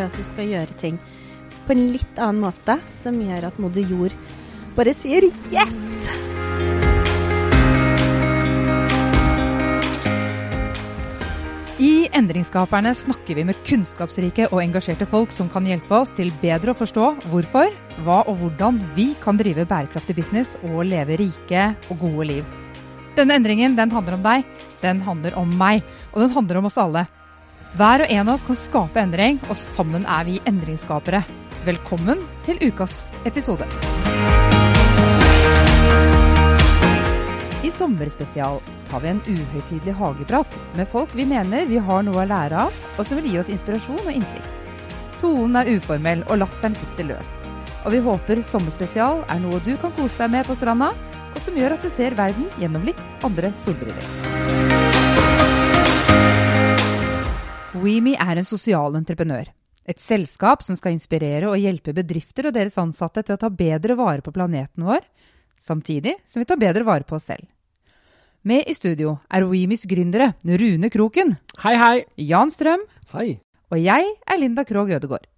for at du skal gjøre ting på en litt annen måte, som gjør at moder jord bare sier yes! I Endringsskaperne snakker vi med kunnskapsrike og engasjerte folk som kan hjelpe oss til bedre å forstå hvorfor, hva og hvordan vi kan drive bærekraftig business og leve rike og gode liv. Denne endringen den handler om deg, den handler om meg, og den handler om oss alle. Hver og en av oss kan skape endring, og sammen er vi endringsskapere. Velkommen til ukas episode. I sommerspesial tar vi en uhøytidelig hageprat med folk vi mener vi har noe å lære av, og som vil gi oss inspirasjon og innsikt. Tonen er uformell, og latteren sitter løst. Og vi håper sommerspesial er noe du kan kose deg med på stranda, og som gjør at du ser verden gjennom litt andre solbriller. WeMe er en sosial entreprenør. Et selskap som skal inspirere og hjelpe bedrifter og deres ansatte til å ta bedre vare på planeten vår, samtidig som vi tar bedre vare på oss selv. Med i studio er WeMes gründere Rune Kroken, Hei, hei. Jan Strøm Hei. og jeg er Linda Krogh Ødegård.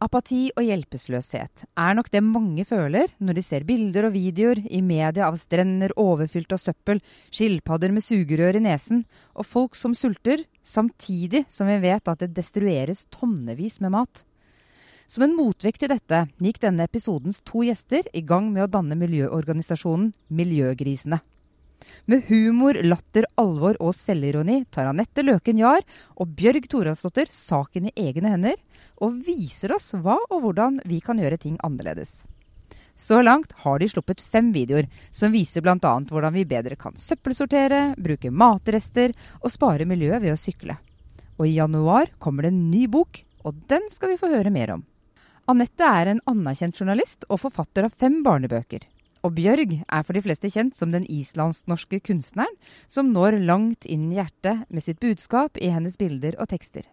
Apati og hjelpeløshet er nok det mange føler når de ser bilder og videoer i media av strender overfylt av søppel, skilpadder med sugerør i nesen og folk som sulter, samtidig som vi vet at det destrueres tonnevis med mat. Som en motvekt til dette gikk denne episodens to gjester i gang med å danne miljøorganisasjonen Miljøgrisene. Med humor, latter, alvor og selvironi tar Anette Løken Jahr og Bjørg Thoralsdottir saken i egne hender og viser oss hva og hvordan vi kan gjøre ting annerledes. Så langt har de sluppet fem videoer som viser bl.a. hvordan vi bedre kan søppelsortere, bruke matrester og spare miljøet ved å sykle. Og i januar kommer det en ny bok, og den skal vi få høre mer om. Anette er en anerkjent journalist og forfatter av fem barnebøker. Og Bjørg er for de fleste kjent som den islandsk-norske kunstneren som når langt inn i hjertet med sitt budskap i hennes bilder og tekster.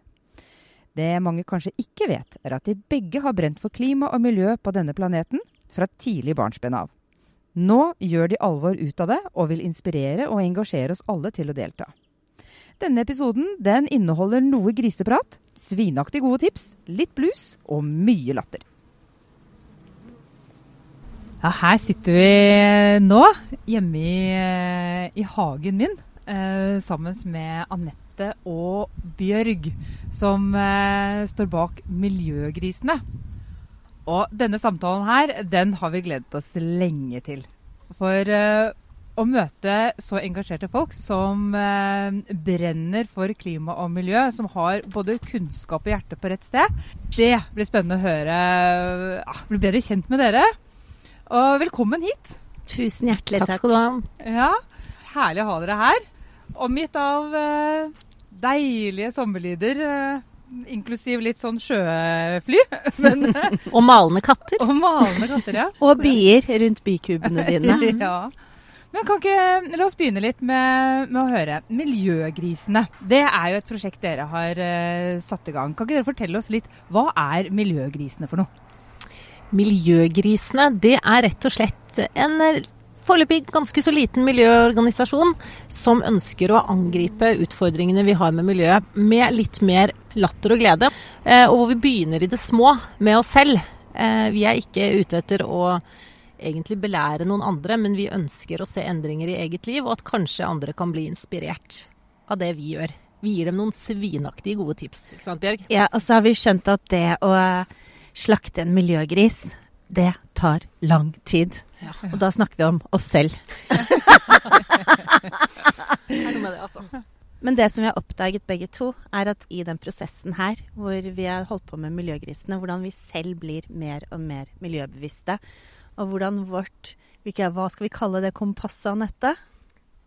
Det mange kanskje ikke vet, er at de begge har brent for klima og miljø på denne planeten fra tidlig barnsben av. Nå gjør de alvor ut av det og vil inspirere og engasjere oss alle til å delta. Denne episoden den inneholder noe griseprat, svinaktig gode tips, litt blues og mye latter. Ja, her sitter vi nå, hjemme i, i hagen min, eh, sammen med Anette og Bjørg, som eh, står bak Miljøgrisene. Og denne samtalen her, den har vi gledet oss lenge til. For eh, å møte så engasjerte folk som eh, brenner for klima og miljø, som har både kunnskap og hjerte på rett sted, det blir spennende å høre. Ja, bli bedre kjent med dere. Og velkommen hit. Tusen hjertelig takk. Takk skal du ha. Ja, Herlig å ha dere her. Omgitt av eh, deilige sommerlyder, eh, inklusiv litt sånn sjøfly. Men, Og malende katter. og malende katter, ja. Og bier rundt bikubene dine. ja. Men kan ikke, La oss begynne litt med, med å høre. Miljøgrisene. Det er jo et prosjekt dere har eh, satt i gang. Kan ikke dere fortelle oss litt, hva er Miljøgrisene for noe? Miljøgrisene, det er rett og slett en eh, foreløpig ganske så liten miljøorganisasjon som ønsker å angripe utfordringene vi har med miljøet med litt mer latter og glede. Eh, og hvor vi begynner i det små med oss selv. Eh, vi er ikke ute etter å egentlig belære noen andre, men vi ønsker å se endringer i eget liv, og at kanskje andre kan bli inspirert av det vi gjør. Vi gir dem noen svinaktige gode tips, ikke sant Bjørg? Ja, og så har vi skjønt at det å slakte en miljøgris, det tar lang tid. Og da snakker vi om oss selv. Altså. Men det som vi har oppdaget begge to, er at i den prosessen her, hvor vi har holdt på med miljøgrisene, hvordan vi selv blir mer og mer miljøbevisste, og hvordan vårt Hva skal vi kalle det kompasset, Anette?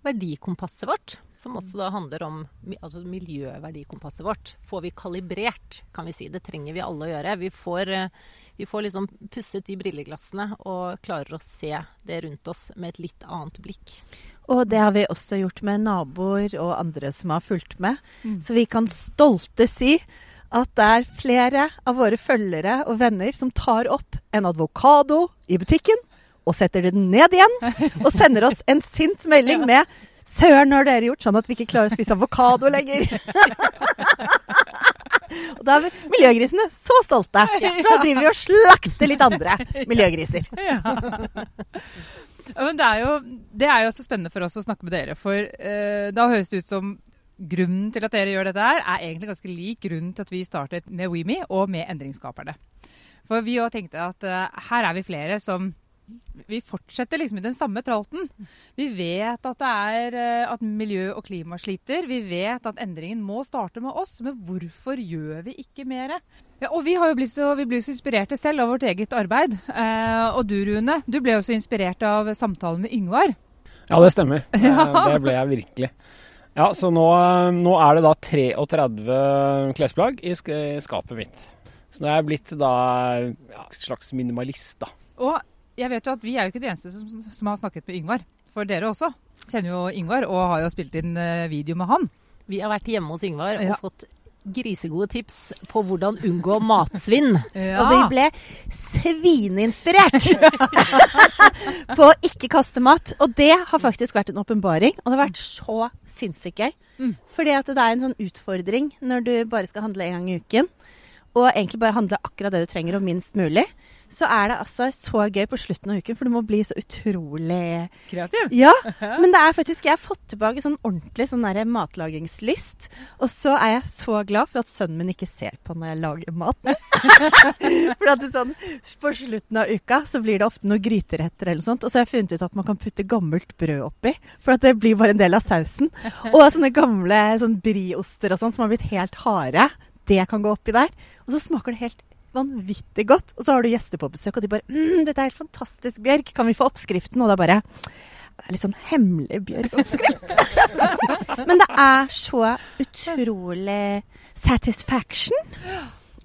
Verdikompasset vårt, som også da handler om altså miljøverdikompasset vårt, får vi kalibrert, kan vi si. Det trenger vi alle å gjøre. Vi får, eh, vi får liksom pusset de brilleglassene og klarer å se det rundt oss med et litt annet blikk. Og det har vi også gjort med naboer og andre som har fulgt med. Så vi kan stolte si at det er flere av våre følgere og venner som tar opp en advokado i butikken og setter den ned igjen, og sender oss en sint melding med 'Søren, har dere gjort sånn at vi ikke klarer å spise avokado lenger?' Og da er vi miljøgrisene så stolte. Nå driver vi og slakter litt andre miljøgriser. Ja. Men det er, jo, det er jo så spennende for oss å snakke med dere. For eh, da høres det ut som grunnen til at dere gjør dette her, er egentlig ganske lik grunnen til at vi startet med WeMe og med Endringsskaperne. For vi òg tenkte at eh, her er vi flere som vi fortsetter liksom i den samme tralten. Vi vet at det er eh, at miljø og klima sliter. Vi vet at endringen må starte med oss. Men hvorfor gjør vi ikke mer? Ja, og vi, har jo blitt så, vi blir så inspirerte selv av vårt eget arbeid. Eh, og du Rune, du ble også inspirert av samtalen med Yngvar. Ja, det stemmer. Eh, det ble jeg virkelig. Ja, Så nå, nå er det da 33 klesplagg i i skapet mitt. Så nå er jeg blitt da ja, slags minimalist, da. Og jeg vet jo at vi er jo ikke de eneste som, som har snakket med Yngvar. For dere også kjenner jo Yngvar og har jo spilt inn eh, video med han. Vi har vært hjemme hos Yngvar og Ja. fått grisegode tips på hvordan unngå matsvinn. Og vi ble svineinspirert på å ikke kaste mat. Og det har faktisk vært en åpenbaring. Og det har vært så sinnssykt gøy. Mm. Fordi at det er en sånn utfordring når du bare skal handle en gang i uken. Og egentlig bare handle akkurat det du trenger, og minst mulig. Så er det altså så gøy på slutten av uken, for du må bli så utrolig Kreativ. Ja, men det er faktisk Jeg har fått tilbake sånn ordentlig sånn der matlagingslyst. Og så er jeg så glad for at sønnen min ikke ser på når jeg lager mat. for at det sånn, På slutten av uka så blir det ofte noen gryteretter eller noe sånt. Og så har jeg funnet ut at man kan putte gammelt brød oppi. For at det blir bare en del av sausen. Og sånne gamle sånn brioster og sånn som har blitt helt harde. Det kan gå oppi der. Og så smaker det helt vanvittig godt. Og så har du gjester på besøk, og de bare mm, 'Dette er helt fantastisk, Bjørg. Kan vi få oppskriften?' Og da bare det er litt sånn hemmelig Bjørg-oppskrift. Men det er så utrolig satisfaction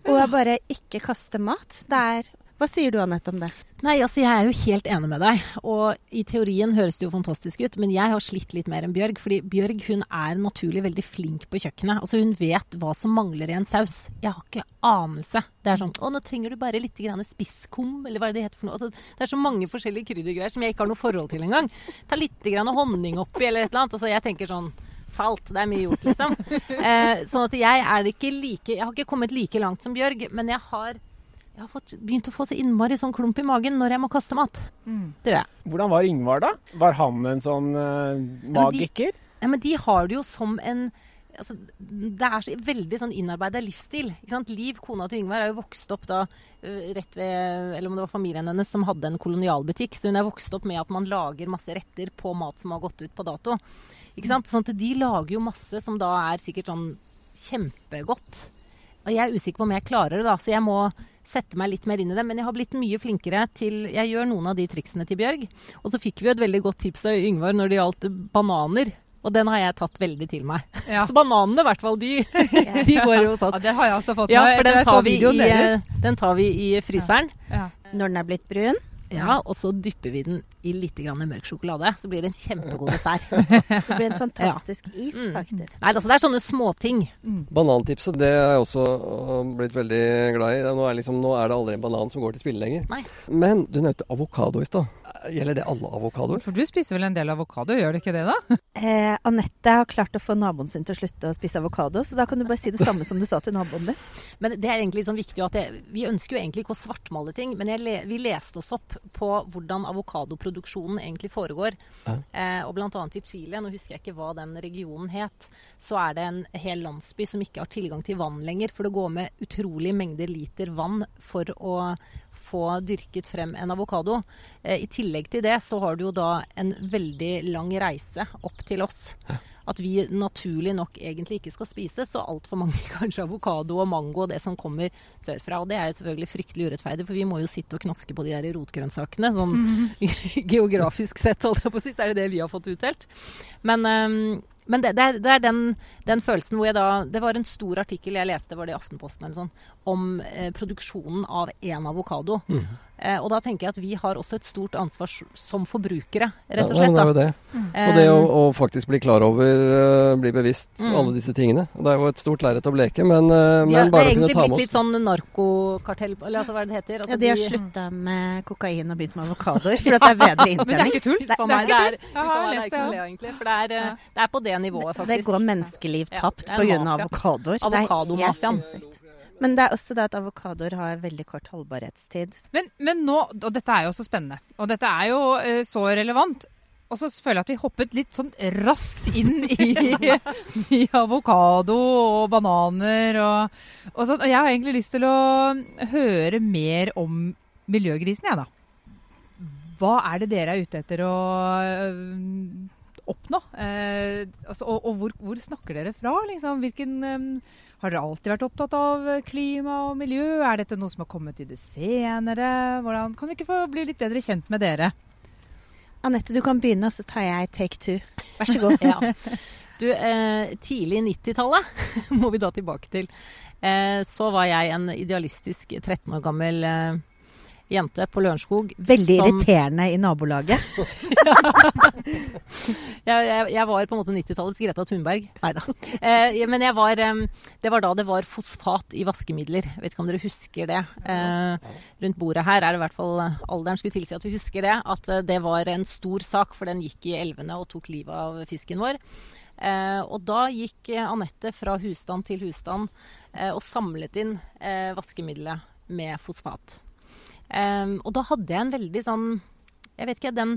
å bare ikke kaste mat. Det er Hva sier du, Anette, om det? Nei, altså jeg er jo helt enig med deg. Og i teorien høres det jo fantastisk ut, men jeg har slitt litt mer enn Bjørg. Fordi Bjørg hun er naturlig veldig flink på kjøkkenet. Altså hun vet hva som mangler i en saus. Jeg har ikke anelse. Det er sånn Å, nå trenger du bare litt spisskum, eller hva er det heter for noe. Altså, det er så mange forskjellige kryddergreier som jeg ikke har noe forhold til engang. Ta litt grann honning oppi, eller et eller annet. Altså jeg tenker sånn Salt, det er mye gjort, liksom. Eh, sånn at jeg er ikke like Jeg har ikke kommet like langt som Bjørg, men jeg har jeg har fått, begynt å få så innmari sånn klump i magen når jeg må kaste mat. Det gjør jeg. Hvordan var Yngvar, da? Var han en sånn uh, magiker? Ja, men de har det jo som en altså, Det er så veldig sånn innarbeida livsstil. Ikke sant? Liv, kona til Yngvar, er jo vokst opp da rett ved Eller om det var familien hennes som hadde en kolonialbutikk. Så hun er vokst opp med at man lager masse retter på mat som har gått ut på dato. Ikke sant? Sånn at de lager jo masse som da er sikkert sånn kjempegodt. Og jeg er usikker på om jeg klarer det, da. Så jeg må sette meg litt mer inn i det. Men jeg har blitt mye flinkere til Jeg gjør noen av de triksene til Bjørg. Og så fikk vi jo et veldig godt tips av Yngvar når det gjaldt bananer. Og den har jeg tatt veldig til meg. Ja. Så bananene, i hvert fall, de, de går jo hos Ja, det har jeg også fått Ja, med for den tar, vi i, den tar vi i fryseren. Ja. Når den er blitt brun? Ja, og så dypper vi den i litt grann mørk sjokolade. Så blir det en kjempegod dessert. Det blir en fantastisk is, Mm. faktisk. Nei, altså det er sånne småting. Banantipset det er jeg også øh, blitt veldig glad i. Er- Nå er, liksom, nå er det aldri en banan som går til spille lenger. Nei. Men du nevnte avokado i stad. Gjelder det alle avokadoer? For du spiser vel en del avokado, gjør du ikke det da? Eh, Anette har klart å få naboen sin til å slutte å spise avokado, så da kan du bare si det samme som du sa til naboen din. Men det er egentlig sånn viktig at jeg, Vi ønsker jo egentlig ikke å svartmale ting, men jeg vi leste oss opp på hvordan avokadoproduksjonen egentlig foregår. Ja. Eh, og blant annet i Chile, nå husker jeg ikke hva den regionen het, så er det en hel landsby som ikke har tilgang til vann lenger. For det går med utrolig mengder liter vann for å få dyrket frem en avokado. Eh, I tillegg til det så har du jo da en veldig lang reise opp til oss. At vi naturlig nok egentlig ikke skal spise så altfor mange kanskje avokado og mango og det som kommer sørfra. Og det er jo selvfølgelig fryktelig urettferdig, for vi må jo sitte og knaske på de der rotgrønnsakene. Sånn geografisk sett, holdt jeg på å si, så er det det vi har fått utdelt. Men, ehm, men det, det, er, det er den, den følelsen hvor jeg da Det var en stor artikkel jeg leste, var det i Aftenposten eller sånn, om eh, produksjonen av én avokado. Eh, og da tenker jeg at vi har også et stort ansvar som forbrukere, rett og slett. Ja, det er jo det. Mm. Og det å, å faktisk bli klar over, øh, bli bevisst Mm. alle disse tingene. Det er jo et stort lerret å bleke, men, de men ja, det bare er å kunne egentlig ta med blitt litt sånn narkokartell, eller altså hva er det det heter? Altså, Ja, de har slutta med kokain og begynt med avokadoer, for at det er bedre Men det er ikke tull. Det- For det er meg, ikke det er, tull. Jeg har det er lest det egentlig. For det er, eh, det er på det nivået, faktisk. Det går menneskeliv tapt det er en pga. avokadoer. Avokadomafiaen. Det er helt sinnssykt. Men det er også det at avokadoer har veldig kort holdbarhetstid. Men, men, nå, og dette er jo så spennende, og dette er jo uh, så relevant. Og så føler jeg at vi hoppet litt sånn raskt inn i, i avokado og bananer og, og sånn. Og jeg har egentlig lyst til å høre mer om miljøgrisen, jeg, da. Hva er det dere er ute etter å øh, oppnå? Eh, altså, og, og hvor, hvor, snakker dere fra? Liksom? Hvilken, eh, har dere alltid vært opptatt av klima og miljø? Er dette noe som har kommet i det senere? Hvordan, kan vi ikke få bli litt bedre kjent med dere? Anette, du kan begynne, så tar jeg take two. Vær så god. ja. Du, eh, tidlig 90-tallet må vi da tilbake til. Eh, så var jeg en idealistisk 13 år gammel eh, jente på Lørenskog. Veldig som... irriterende i nabolaget. jeg, jeg, jeg, var på en måte 90-tallets Greta Thunberg. Nei da. Eh, men jeg var Det var da det var fosfat i vaskemidler. Vet ikke om dere husker det. Eh, rundt bordet her er det i hvert fall alderen skulle tilsi at vi husker det. At eh, det var en stor sak, for den gikk i elvene og tok livet av fisken vår. Eh, og da gikk Anette fra husstand til husstand eh, og samlet inn eh, vaskemiddelet med fosfat. Um, og da hadde jeg en veldig sånn Jeg vet ikke, den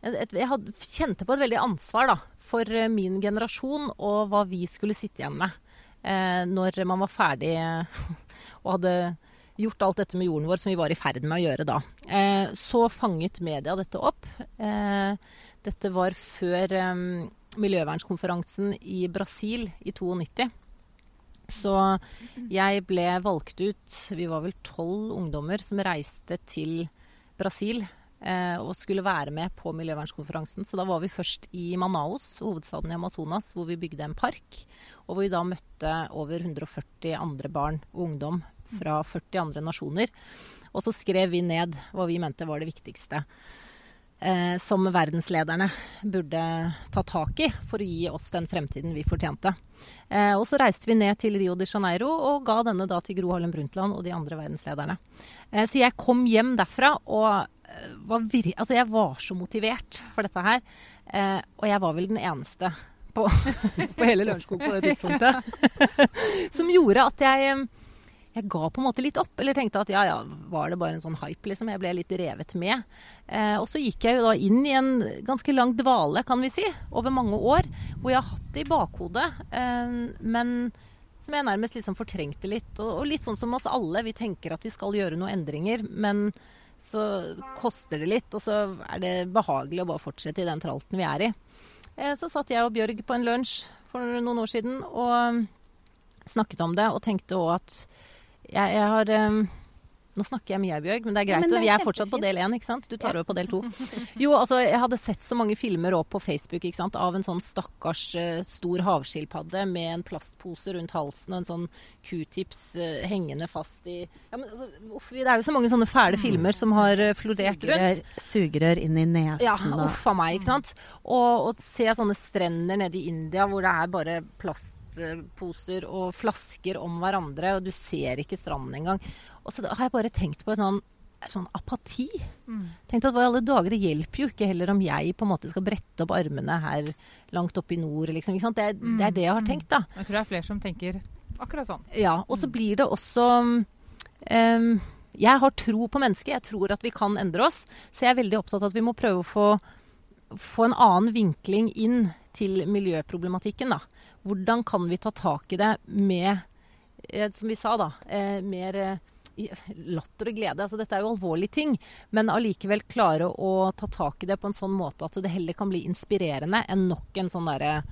et, Jeg hadde, kjente på et veldig ansvar da, for uh, min generasjon og hva vi skulle sitte igjen med uh, når man var ferdig og hadde gjort alt dette med jorden vår som vi var i ferd med å gjøre da. Uh, så fanget media dette opp. dette var før um, miljøvernskonferansen i Brasil i 92. Så jeg ble valgt ut Vi var vel tolv ungdommer som reiste til Brasil eh, og skulle være med på miljøvernskonferansen. Så da var vi først i Manaus, hovedstaden i Amazonas, hvor vi bygde en park. Og hvor vi da møtte over 140 andre barn og ungdom fra 40 andre nasjoner. Og så skrev vi ned hva vi mente var det viktigste eh, som verdenslederne burde ta tak i for å gi oss den fremtiden vi fortjente. Eh, og så reiste vi ned til Rio de Janeiro og ga denne da til Gro Harlem Brundtland og de andre verdenslederne. Eh, så jeg kom hjem derfra og eh, var, altså jeg var så motivert for dette her. Eh, og jeg var vel den eneste på, på hele Lørenskog på det tidspunktet som gjorde at jeg jeg ga på en måte litt opp. Eller tenkte at ja, ja, var det bare en sånn hype, liksom. Jeg ble litt revet med. Eh, og så gikk jeg jo da inn i en ganske lang dvale, kan vi si, over mange år. Hvor jeg har hatt det i bakhodet, eh, men som jeg nærmest liksom fortrengte litt. Og, og, litt sånn som oss alle. Vi tenker at vi skal gjøre noen endringer, men så koster det litt. Og så er det behagelig å bare fortsette i den tralten vi er i. Eh, så satt jeg og Bjørg på en lunsj for noen år siden og snakket om det, og tenkte òg at jeg, jeg har um, nå snakker jeg mye, Bjørg, men det er greit. Ja, det er vi er fortsatt på del én, ikke sant? Du tar over på del to. Jo, altså, jeg hadde sett så mange filmer opp på Facebook ikke sant? av en sånn stakkars uh, stor havskilpadde med en plastpose rundt halsen og en sånn q-tips uh, hengende fast i ja, men, altså, uff, Det er jo så mange sånne fæle mm. filmer som har uh, florert rundt. Sugerør inn i nesen. Ja, uff a meg, ikke sant. Og, og se sånne strender nede i India hvor det er bare plast plastposer og flasker om hverandre, og du ser ikke stranden engang. Og så har jeg bare tenkt på en sånn, sånn apati. Mm. Tenkt at hva i alle dager, Det hjelper jo ikke heller om jeg på en måte skal brette opp armene her langt oppe i nord. Liksom, det, mm. det, er det jeg har tenkt, da. Jeg tror det er flere som tenker akkurat sånn. Ja. Og så mm. blir det også um, Jeg har tro på mennesket. Jeg tror at vi kan endre oss. Så jeg er veldig opptatt av at vi må prøve å få, få en annen vinkling inn til miljøproblematikken. da. Hvordan kan vi ta tak i det med, eh, som vi sa, da, eh, mer eh, latter og glede. Altså, dette er jo alvorlige ting, men allikevel klare å ta tak i det på en sånn måte at det heller kan bli inspirerende enn nok en sånn derre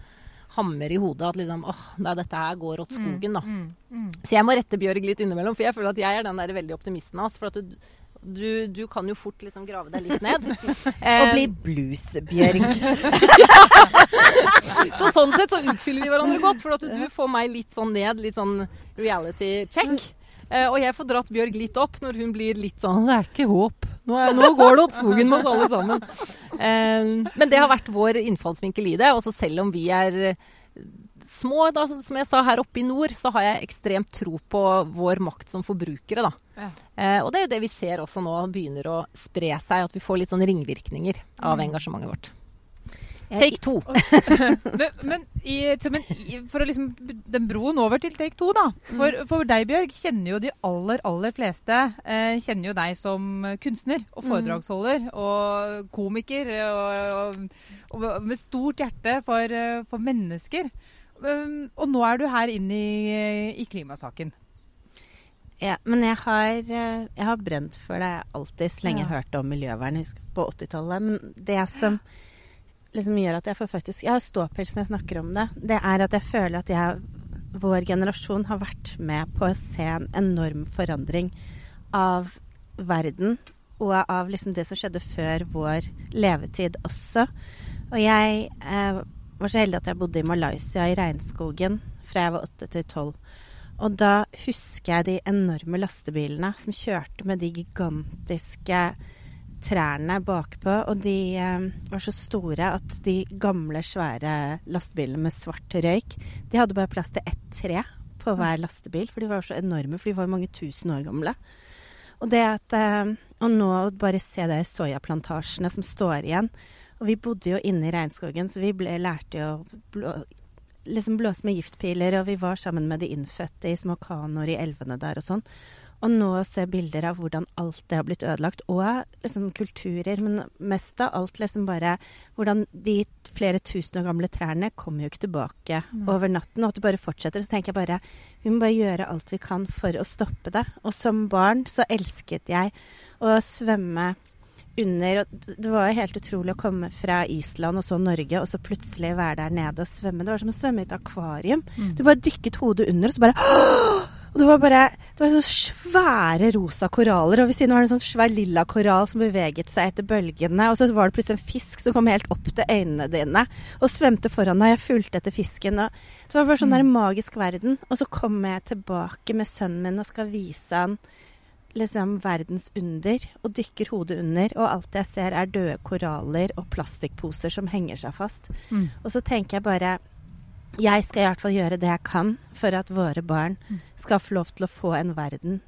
hammer i hodet at liksom åh, nei, dette her går åt skogen, da. Mm, mm, mm. Så jeg må rette Bjørg litt innimellom, for jeg føler at jeg er den der veldig optimisten av oss. For at du, du, du, kan jo fort liksom grave deg litt ned. og bli bluesbjørg. så sånn sett så utfyller vi hverandre godt, for at du får meg litt sånn ned, litt sånn reality check. Uh, og jeg får dratt Bjørg litt opp når hun blir litt sånn Det er ikke håp. Nå, er, nå går det åt skogen med oss alle sammen. Uh, men det har vært vår innfallsvinkel i det. Og så selv om vi er små, da, som jeg sa, her oppe i nord, så har jeg ekstremt tro på vår makt som forbrukere. da. Ja. Eh, og det er jo det vi ser også nå begynner å spre seg, at vi får litt sånn ringvirkninger av mm. engasjementet vårt. Take to. men, men i, men i, for å liksom Den broen over til take to, da. For, for deg, Bjørg, kjenner jo de aller, aller fleste eh, kjenner jo deg som kunstner og foredragsholder og komiker. Og, og, og med stort hjerte for, for mennesker. Og nå er du her inne i, i klimasaken. Ja, men jeg har, eh, jeg har, brent for det alltid, så lenge ja. jeg hørte om miljøvern husk, på 80-tallet. Men det som liksom gjør at jeg får faktisk Jeg har ståpels når jeg snakker om det. Det er at jeg føler at jeg, vår generasjon har vært med på å se en enorm forandring av verden. Og av liksom det som skjedde før vår levetid også. Og jeg eh, var så heldig at jeg bodde i Malaysia, i regnskogen, fra jeg var åtte til tolv. Og da husker jeg de enorme lastebilene som kjørte med de gigantiske trærne bakpå. Og de eh, var så store at de gamle, svære lastebilene med svart røyk, de hadde bare plass til ett tre på hver lastebil, for de var så enorme, for de var mange tusen år gamle. Og det at eh, Og nå bare se de soyaplantasjene som står igjen. Og vi bodde jo inne i regnskogen, så vi ble, lærte jo liksom blåse med giftpiler, og vi var sammen med de innfødte i små kanoer i elvene der og sånn. Og nå å se bilder av hvordan alt det har blitt ødelagt, og liksom kulturer, men mest av alt liksom bare hvordan de flere tusen år gamle trærne kommer jo ikke tilbake mm. over natten, og at det bare fortsetter. Så tenker jeg bare vi må bare gjøre alt vi kan for å stoppe det. Og som barn så elsket jeg å svømme under og Det var helt utrolig å komme fra Island og så Norge, og så plutselig være der nede og svømme. Det var som å svømme i et akvarium. Mm. Du bare dykket hodet under, og så bare og det var bare det var sånne svære rosa koraller, og ved siden var det en sånn svær lilla korall som beveget seg etter bølgene. Og så var det plutselig en fisk som kom helt opp til øynene dine og svømte foran deg. Jeg fulgte etter fisken. og Det var bare sånn der mm. magisk verden. Og så kommer jeg tilbake med sønnen min og skal vise han liksom verdens under og dykker hodet under, og alt jeg ser er døde koraller og plastikkposer som henger seg fast. Mm. Og så tenker jeg bare Jeg skal i hvert fall gjøre det jeg kan for at våre barn mm. skal få lov til å få en verden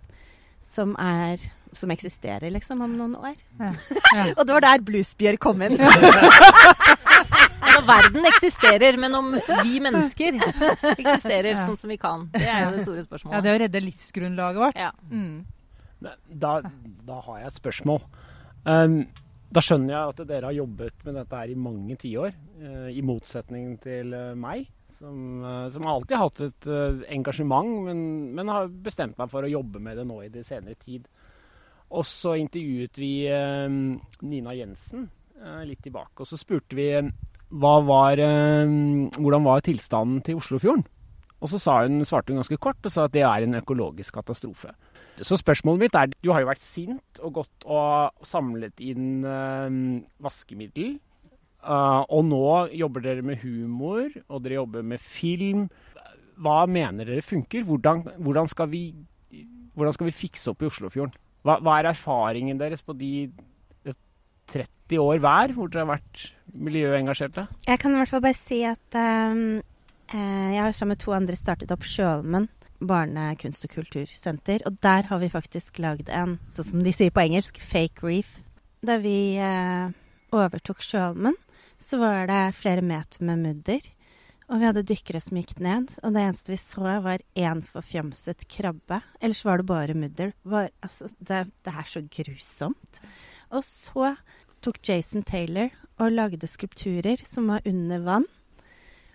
som er som eksisterer, liksom, om noen år. Ja. Ja. og det var der Bluesbjørn kom inn. altså, verden eksisterer, men om vi mennesker eksisterer ja. sånn som vi kan. Det er jo det store spørsmålet. Ja, det å redde livsgrunnlaget vårt. Ja. Mm. Da, da, har jeg et spørsmål. Um, da skjønner jeg at dere har jobbet med dette her i mange tiår, uh, i motsetning til uh, meg. Som, uh, som, har hatt et engasjement, men, men, har bestemt meg for å jobbe med det nå i det senere tid. Og så intervjuet vi Nina Jensen litt tilbake, og så spurte vi var, hvordan var tilstanden til Oslofjorden? Og så hun, svarte hun ganske kort og sa at det er en økologisk katastrofe. Så spørsmålet mitt er Du har jo vært sint og gått og samlet inn uh, vaskemiddel. Uh, og nå jobber dere med humor, og dere jobber med film. Hva mener dere funker? Hvordan, hvordan, skal, vi, hvordan skal, vi, fikse opp i Oslofjorden? Hva, hva, er erfaringen deres på de 30 år hver hvor dere har vært miljøengasjerte? Jeg kan i hvert fall bare si at um, jeg har sammen med to andre startet opp Sjølmen barnekunst- og kultursenter. Og der har vi faktisk lagd en, sånn som de sier på engelsk, fake reef. Da vi eh, overtok Sjøholmen, så var det flere meter med mudder. Og vi hadde dykkere som gikk ned, og det eneste vi så, var én forfjamset krabbe. Ellers var det bare mudder. Var, altså, det, det, er så grusomt. Og så tok Jason Taylor og lagde skulpturer som var under vann.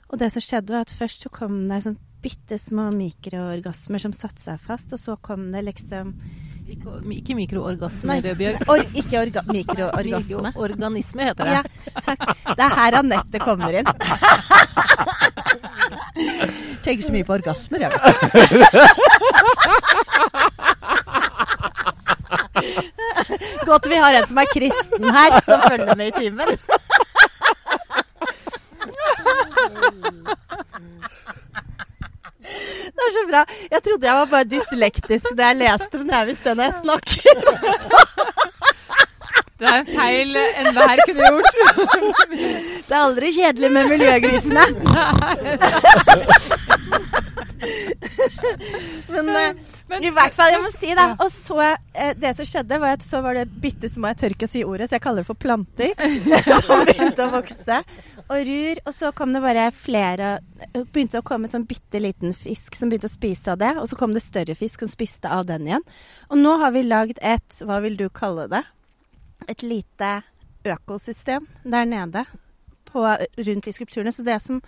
Og det som skjedde, var at først så kom det sånn bitte små mikroorgasmer som satte seg fast, og så kom det liksom ikke, ikke mikroorgasme, Rødbjørg. Or, ikke orga, mikroorgasme. Mikroorganisme heter det. Ja, takk. Det er her Anette kommer inn. Tenker så mye på orgasmer, jeg. Godt vi har en som er kristen her, som følger med i timen. Det er så bra. Jeg trodde jeg var bare dyslektisk da jeg leste, men jeg er visst det når jeg snakker. Det er en feil enhver kunne gjort. Det er aldri kjedelig med miljøgrisene. Men, eh, men, i hvert fall, jeg må si det. Og så, eh, det som skjedde, var at så var det bitte små Jeg tør ikke å si ordet, så jeg kaller det for planter. Som begynte å vokse. Og rur. Og så kom det bare flere begynte å komme en sånn bitte liten fisk som begynte å spise av det. Og så kom det større fisk som spiste av den igjen. Og nå har vi lagd et, hva vil du kalle det? Et lite økosystem der nede på, rundt de skulpturene. Så det som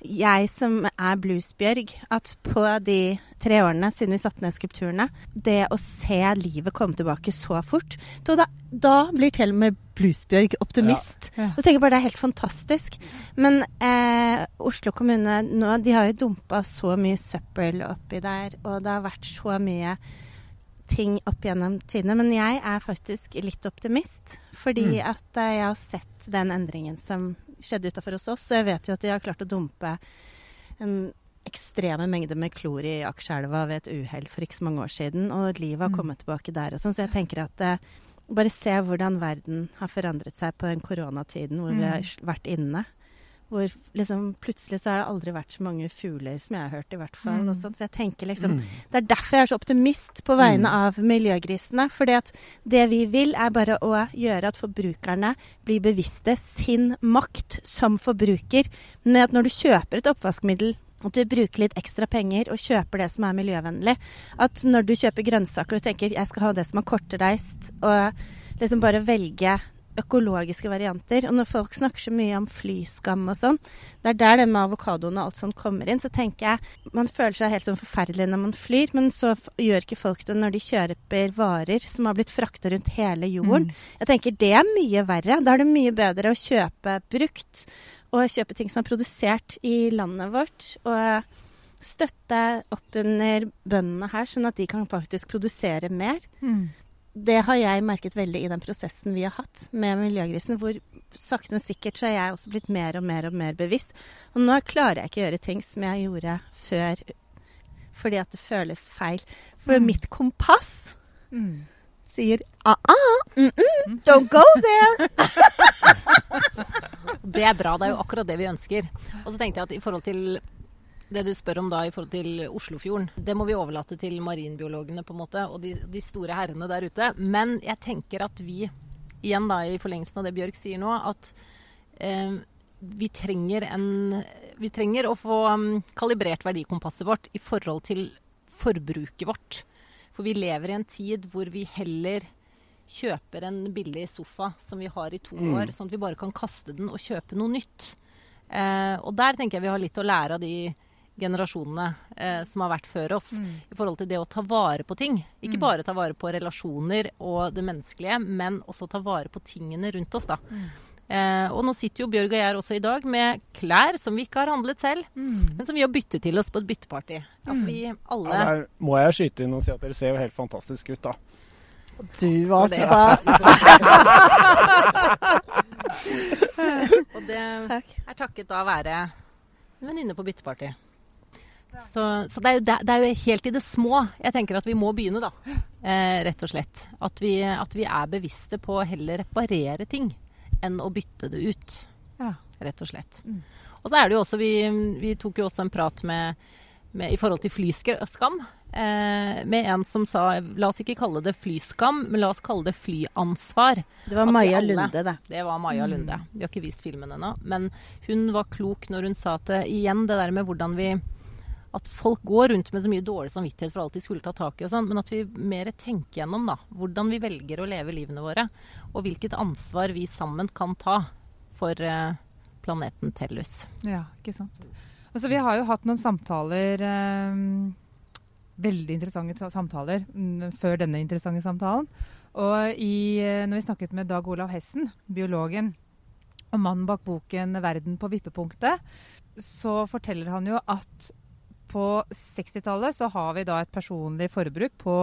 jeg som er bluesbjørg, at på de tre årene siden vi satte ned skulpturene, det å se livet komme tilbake så fort så da, da blir til og med bluesbjørg optimist. Ja. Ja. Og tenker bare det er helt fantastisk. Men eh, Oslo kommune nå, de har jo dumpa så mye søppel oppi der, og det har vært så mye ting opp gjennom tidene. Men jeg er faktisk litt optimist, fordi Mm. at eh, jeg har sett den endringen som skjedde utafor hos oss. så jeg vet jo at de har klart å dumpe en ekstreme mengder med klor i Akerselva ved et uhell for ikke så mange år siden. Og livet har Mm. kommet tilbake der og sånn. Så jeg tenker at eh, bare se hvordan verden har forandret seg på den koronatiden hvor vi Mm. har vært inne. Hvor liksom plutselig så har det aldri vært så mange fugler som jeg har hørt, i hvert fall. Mm. Og sånn. Så jeg tenker liksom Mm. det er derfor jeg er så optimist på vegne Mm. av miljøgrisene. fordi at det vi vil, er bare å gjøre at forbrukerne blir bevisste sin makt som forbruker. Med at når du kjøper et oppvaskmiddel, at du bruker litt ekstra penger og kjøper det som er miljøvennlig. At når du kjøper grønnsaker og tenker jeg skal ha det som er kortreist, og liksom bare velge økologiske varianter. Og når folk snakker så mye om flyskam og sånn, det er der det med avokadoen og alt sånt kommer inn. Så tenker jeg man føler seg helt sånn forferdelig når man flyr, men så gjør ikke folk det når de kjøper varer som har blitt frakta rundt hele jorden. Mm. Jeg tenker det er mye verre. Da er det mye bedre å kjøpe brukt, og kjøpe ting som er produsert i landet vårt. Og støtte opp under bøndene her, sånn at de kan faktisk produsere mer Mm. Det har jeg merket veldig i den prosessen vi har hatt med miljøgrisen, hvor sakte, men sikkert så er jeg også blitt mer og mer og mer bevisst. Og nå klarer jeg ikke å gjøre ting som jeg gjorde før, fordi at det føles feil. For Mm. mitt kompass Mm. sier a-a, mm-mm, don't go there. Det er bra. Det er jo akkurat det vi ønsker. Og så tenkte jeg at i forhold til det du spør om da i forhold til Oslofjorden, det må vi overlate til marinbiologene på en måte, og de, de store herrene der ute. Men jeg tenker at vi, igjen da i forlengelsen av det Bjørk sier nå, at eh, vi trenger en Vi trenger å få um, kalibrert verdikompasset vårt i forhold til forbruket vårt. For vi lever i en tid hvor vi heller kjøper en billig sofa som vi har i to Mm. år, sånn at vi bare kan kaste den og kjøpe noe nytt. Eh, og der tenker jeg vi har litt å lære av de generasjonene eh, som har vært før oss, Mm. i forhold til det å ta vare på ting. Ikke Mm. bare ta vare på relasjoner og det menneskelige, men også ta vare på tingene rundt oss. da. Mm. Eh, og nå sitter jo Bjørg og jeg her også i dag med klær som vi ikke har handlet selv, Mm. men som vi har byttet til oss på et bytteparty. At Mm. vi alle Ja, der må jeg skyte inn og si at dere ser jo helt fantastisk ut, da. Du altså! det. Og det er takket da være en venninne på bytteparty. Så, så det, er jo, det, er jo helt i det små jeg tenker at vi må begynne, da. Eh, rett og slett. At vi, at vi er bevisste på å heller reparere ting enn å bytte det ut. Ja. Rett og slett. Mm. Og så er det jo også Vi, vi tok jo også en prat med, med i forhold til flyskam. Eh, med en som sa la oss ikke kalle det flyskam, men la oss kalle det flyansvar. Det var Maja alle- Lunde, det. Det var Maja Mm. Lunde. Vi har ikke vist filmen ennå. Men hun var klok når hun sa at eh, igjen det der med hvordan vi At folk går rundt med så mye dårlig samvittighet for alt de skulle ta tak i og sånn, men at vi mer tenker gjennom da, hvordan vi velger å leve livene våre. Og hvilket ansvar vi sammen kan ta for eh, planeten Tellus. Ja, ikke sant. Altså, vi har jo hatt noen samtaler eh, Veldig interessante samtaler mm, før denne interessante samtalen. Og i, eh, når vi snakket med Dag Olav Hessen, biologen, og mannen bak boken 'Verden på vippepunktet', så forteller han jo at på 60-tallet så har vi da et personlig forbruk på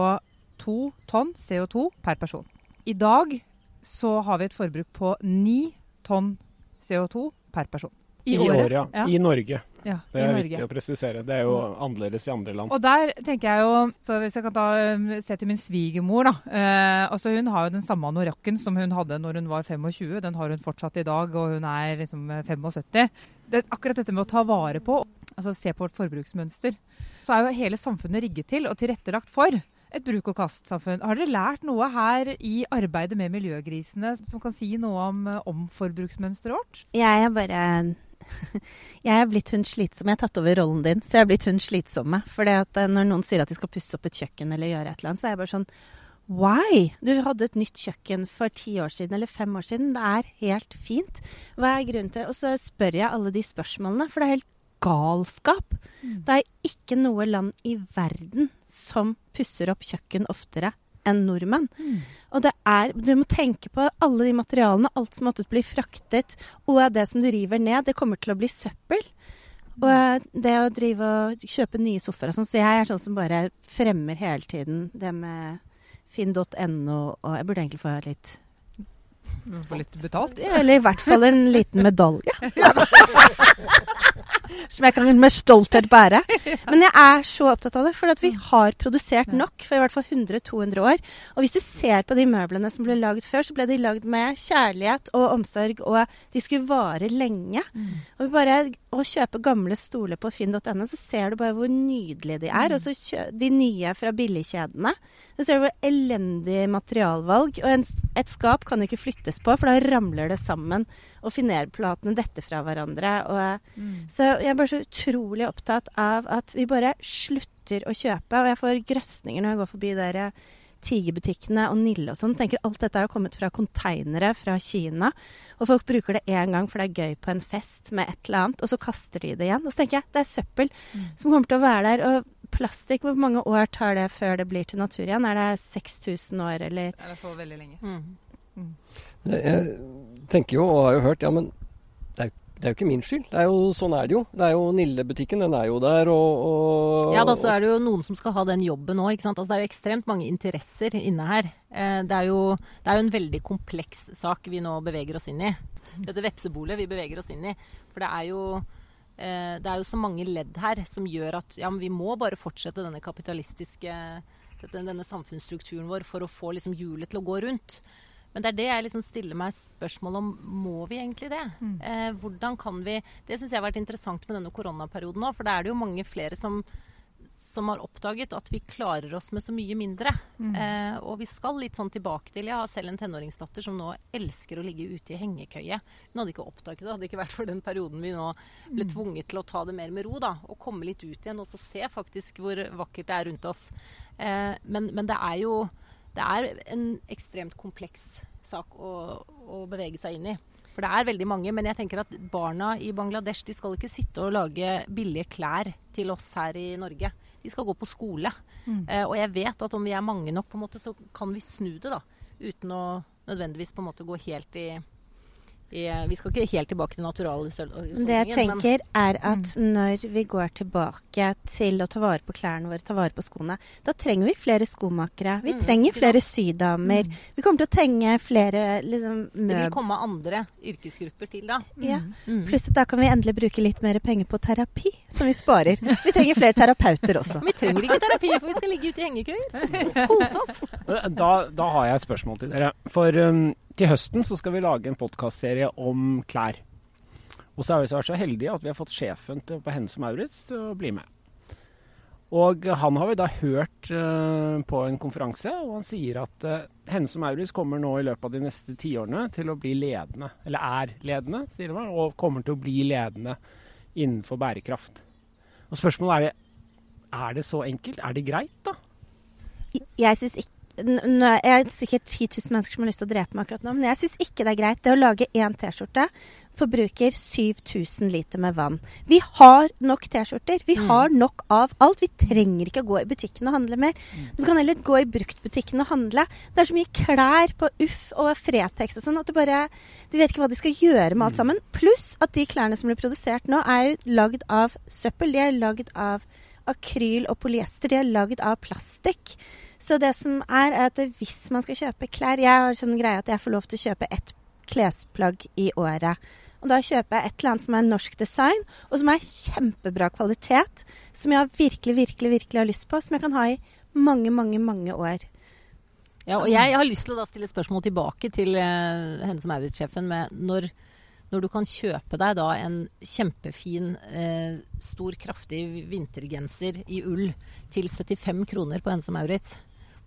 to tonn CO2 per person. I dag så har vi et forbruk på ni tonn CO2 per person. I, år, ja. Ja. I Norge. Ja, Det er viktig å presisere. Det er jo annerledes i andre land. Og der tenker jeg jo, så hvis jeg kan ta, um, se til min svigermor da, eh, altså Hun har jo den samme anorakken som hun hadde når hun var 25. Den har hun fortsatt i dag, og hun er liksom eh, 75. Det, akkurat dette med å ta vare på, altså se på vårt forbruksmønster, så er jo hele samfunnet rigget til og tilrettelagt for et bruk-og-kast-samfunn. Har dere lært noe her i arbeidet med miljøgrisene som kan si noe om, eh, om forbruksmønsteret vårt? Jeg er bare Jeg er blitt hun slitsomme. Jeg har tatt over rollen din, så jeg er blitt hun slitsomme. For når noen sier at de skal pusse opp et kjøkken eller gjøre et eller annet, så er jeg bare sånn Why? Du hadde et nytt kjøkken for ti år siden eller fem år siden. Det er helt fint. Hva er grunnen til Og så spør jeg alle de spørsmålene, for det er helt galskap. Mm. Det er ikke noe land i verden som pusser opp kjøkken oftere enn nordmenn. Mm. Og det er Du må tenke på alle de materialene, alt som måtte bli fraktet, og det som du river ned, det kommer til å bli søppel. Og det å drive og kjøpe nye sofaer og sånn, så jeg er sånn som bare fremmer hele tiden det med finn.no, og jeg burde egentlig få litt Få litt betalt? Eller i hvert fall en liten medalje. som jeg kan med stolthet bære. Men jeg er så opptatt av det, for vi har produsert nok for i hvert fall 100-200 år. Og hvis du ser på de møblene som ble laget før, så ble de lagd med kjærlighet og omsorg, og de skulle vare lenge. Og vi bare å kjøpe gamle stoler på finn.no, så ser du bare hvor nydelige de er. Og så de nye fra billigkjedene. Så ser du hvor elendig materialvalg. Og en, et skap kan jo ikke flyttes på, for da ramler det sammen. Og finerplatene detter fra hverandre. Og, mm. Så jeg er bare så utrolig opptatt av at vi bare slutter å kjøpe. Og jeg får grøsninger når jeg går forbi der Tigerbutikkene og Nille og sånn. Tenker alt dette har kommet fra konteinere fra Kina. Og folk bruker det én gang for det er gøy på en fest med et eller annet, og så kaster de det igjen. Og så tenker jeg det er søppel mm. som kommer til å være der. Og plastikk, hvor mange år tar det før det blir til natur igjen? Er det 6000 år, eller? Det er i hvert fall veldig lenge. Mm. Mm. Jeg tenker jo, og har jo hørt, ja men det er jo ikke min skyld. Det er jo, sånn er det jo. Det er jo Nille-butikken, den er jo der, og, og, Ja da, så er det jo noen som skal ha den jobben òg. Altså, det er jo ekstremt mange interesser inne her. Eh, det, er jo, det er jo en veldig kompleks sak vi nå beveger oss inn i. Dette vepsebolet vi beveger oss inn i. For det er jo eh, det er jo så mange ledd her som gjør at ja, vi må bare fortsette denne kapitalistiske denne samfunnsstrukturen vår for å få liksom hjulet til å gå rundt. Men det er det jeg liksom stiller meg spørsmål om. Må vi egentlig det? Mm. Eh, hvordan kan vi Det syns jeg har vært interessant med denne koronaperioden òg. For da er det jo mange flere som, som har oppdaget at vi klarer oss med så mye mindre. Mm. Eh, og vi skal litt sånn tilbake til Jeg har selv en tenåringsdatter som nå elsker å ligge ute i hengekøye. Hun hadde ikke oppdaget det, hadde ikke vært for den perioden vi nå ble mm. tvunget til å ta det mer med ro. da, Og komme litt ut igjen og så se faktisk hvor vakkert det er rundt oss. Eh, men, men det er jo det er en ekstremt kompleks sak å, å, bevege seg inn i. For det er veldig mange. Men jeg tenker at barna i Bangladesh de skal ikke sitte og lage billige klær til oss her i Norge. De skal gå på skole. Mm. Eh, og jeg vet at om vi er mange nok, på en måte, så kan vi snu det. da, Uten å nødvendigvis på en måte gå helt i vi skal ikke helt tilbake til naturalhusholdningen. Det jeg tenker, er at mm. når vi går tilbake til å ta vare på klærne våre, ta vare på skoene, da trenger vi flere skomakere. Vi mm, trenger flere sydamer. Mm. Vi kommer til å trenge flere liksom, møb... Det vil komme andre yrkesgrupper til da. Ja. Mm. Pluss at da kan vi endelig bruke litt mer penger på terapi, som vi sparer. Så vi trenger flere terapeuter også. vi trenger ikke terapi, for vi skal ligge ute i hengekøyer. Kose oss. Da, da, har jeg et spørsmål til dere. For um, til høsten så skal vi lage en podkastserie om klær. Og så har vi vært så heldige at vi har fått sjefen til, på Hennes og Maurits til å bli med. Og han har vi da hørt uh, på en konferanse, og han sier at uh, Hennes og Maurits kommer nå i løpet av de neste tiårene til å bli ledende, eller er ledende, sier han, og kommer til å bli ledende innenfor bærekraft. Og spørsmålet er er det så enkelt? Er det greit, da? Jeg syns ikke nå er det sikkert 10 000 mennesker som har lyst til å drepe meg akkurat nå, men jeg syns ikke det er greit. Det å lage én T-skjorte forbruker 7000 liter med vann. Vi har nok T-skjorter. Vi mm. har nok av alt. Vi trenger ikke å gå i butikken og handle mer. Mm. Du kan heller gå i bruktbutikken og handle. Det er så mye klær på Uff og Fretex og sånn at du bare Du vet ikke hva de skal gjøre med alt mm. sammen. Pluss at de klærne som blir produsert nå, er jo lagd av søppel. De er lagd av akryl og polyester. De er lagd av plastikk. Så det som er, er at hvis man skal kjøpe klær Jeg har sånn greie at jeg får lov til å kjøpe ett klesplagg i året. Og da kjøper jeg et eller annet som er norsk design, og som er kjempebra kvalitet. Som jeg virkelig, virkelig, virkelig har lyst på. Som jeg kan ha i mange, mange, mange år. Ja, og jeg har lyst til å stille spørsmål tilbake til uh, henne som Maurits-sjefen med når, når, du kan kjøpe deg da en kjempefin, uh, stor, kraftig vintergenser i ull til 75 kroner på Hennes og Maurits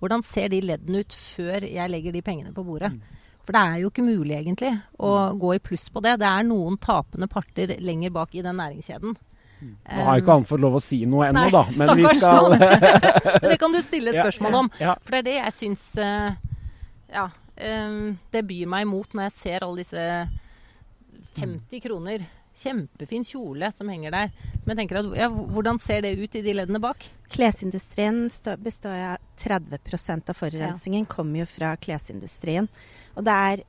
hvordan ser de leddene ut før jeg legger de pengene på bordet? For det er jo ikke mulig egentlig å gå i pluss på det. Det er noen tapende parter lenger bak i den næringskjeden. Nå har ikke han fått lov å si noe ennå, Nei, da. Men vi skal Men det kan du stille spørsmål om. ja. For det er det jeg syns eh, Ja. eh, det byr meg imot når jeg ser alle disse 50 kroner. Kjempefin kjole som henger der. Men jeg tenker at, ja, hvordan ser det ut i de leddene bak? Klesindustrien består av 30% av forurensningen kommer jo fra klesindustrien. Og det er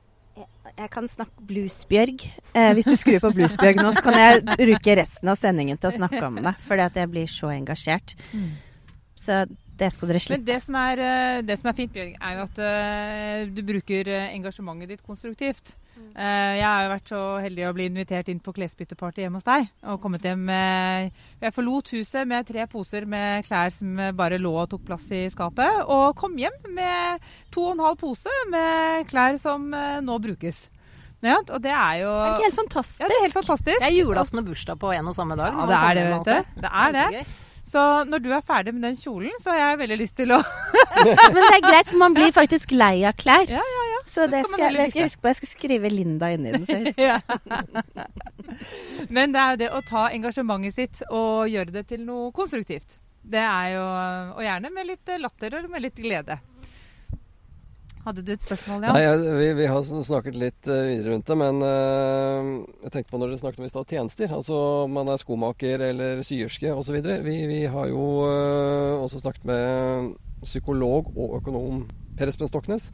jeg- kan snakke bluesbjørg. Eh, hvis du skrur på bluesbjørg nå, så kan jeg bruke resten av sendingen til å snakke om det. Fordi at jeg blir så engasjert. Så det skal dere Men slippe. det som er, eh, det som er fint, Bjørg, er jo at eh, du bruker eh, engasjementet ditt konstruktivt. Eh, jeg har jo vært så heldig å bli invitert inn på klesbytteparty hjemme hos deg. Og kommet hjem med Jeg forlot huset med tre poser med klær som bare lå og tok plass i skapet. Og kom hjem med to og en halv pose med klær som eh, nå brukes. Ja, og det er jo Det er ikke helt fantastisk. ja, det er helt fantastisk. Det er julaften og bursdag på en og samme dag. Ja, det er det, vet du. Det er det. Så når du er ferdig med den kjolen, så har jeg veldig lyst til å Men det er greit, for man blir faktisk lei av klær. Ja, ja, ja. Så Det det skal skal, det skal jeg huske på. Jeg skal skrive Linda inn i den. Så jeg husker. Men det er jo det å ta engasjementet sitt og gjøre det til noe konstruktivt. Det er jo Og gjerne med litt latter og med litt glede. Hadde du et spørsmål, Nei, Jan? jeg, vi, vi har snakket litt eh, videre rundt det, men eh, jeg tenkte på når dere snakket om i stad tjenester. Altså om man er skomaker eller syerske osv. Vi, vi har jo eh, også snakket med psykolog og økonom Per Espen Stoknes.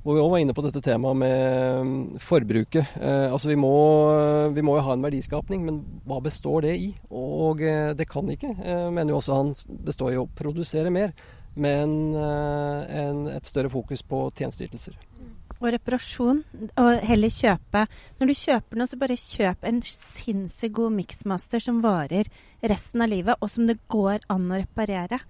Hvor vi òg var inne på dette temaet med mm, forbruket. Eh, altså vi må, vi må jo ha en verdiskapning, men hva består det i? Og eh, det kan ikke, eh, mener jo også han, består i å produsere mer. Men eh, en, et større fokus på tjenesteytelser. Og reparasjon. Og heller kjøpe Når du kjøper noe, så bare kjøp en sinnssykt god miksmaster som varer resten av livet, og som det går an å reparere.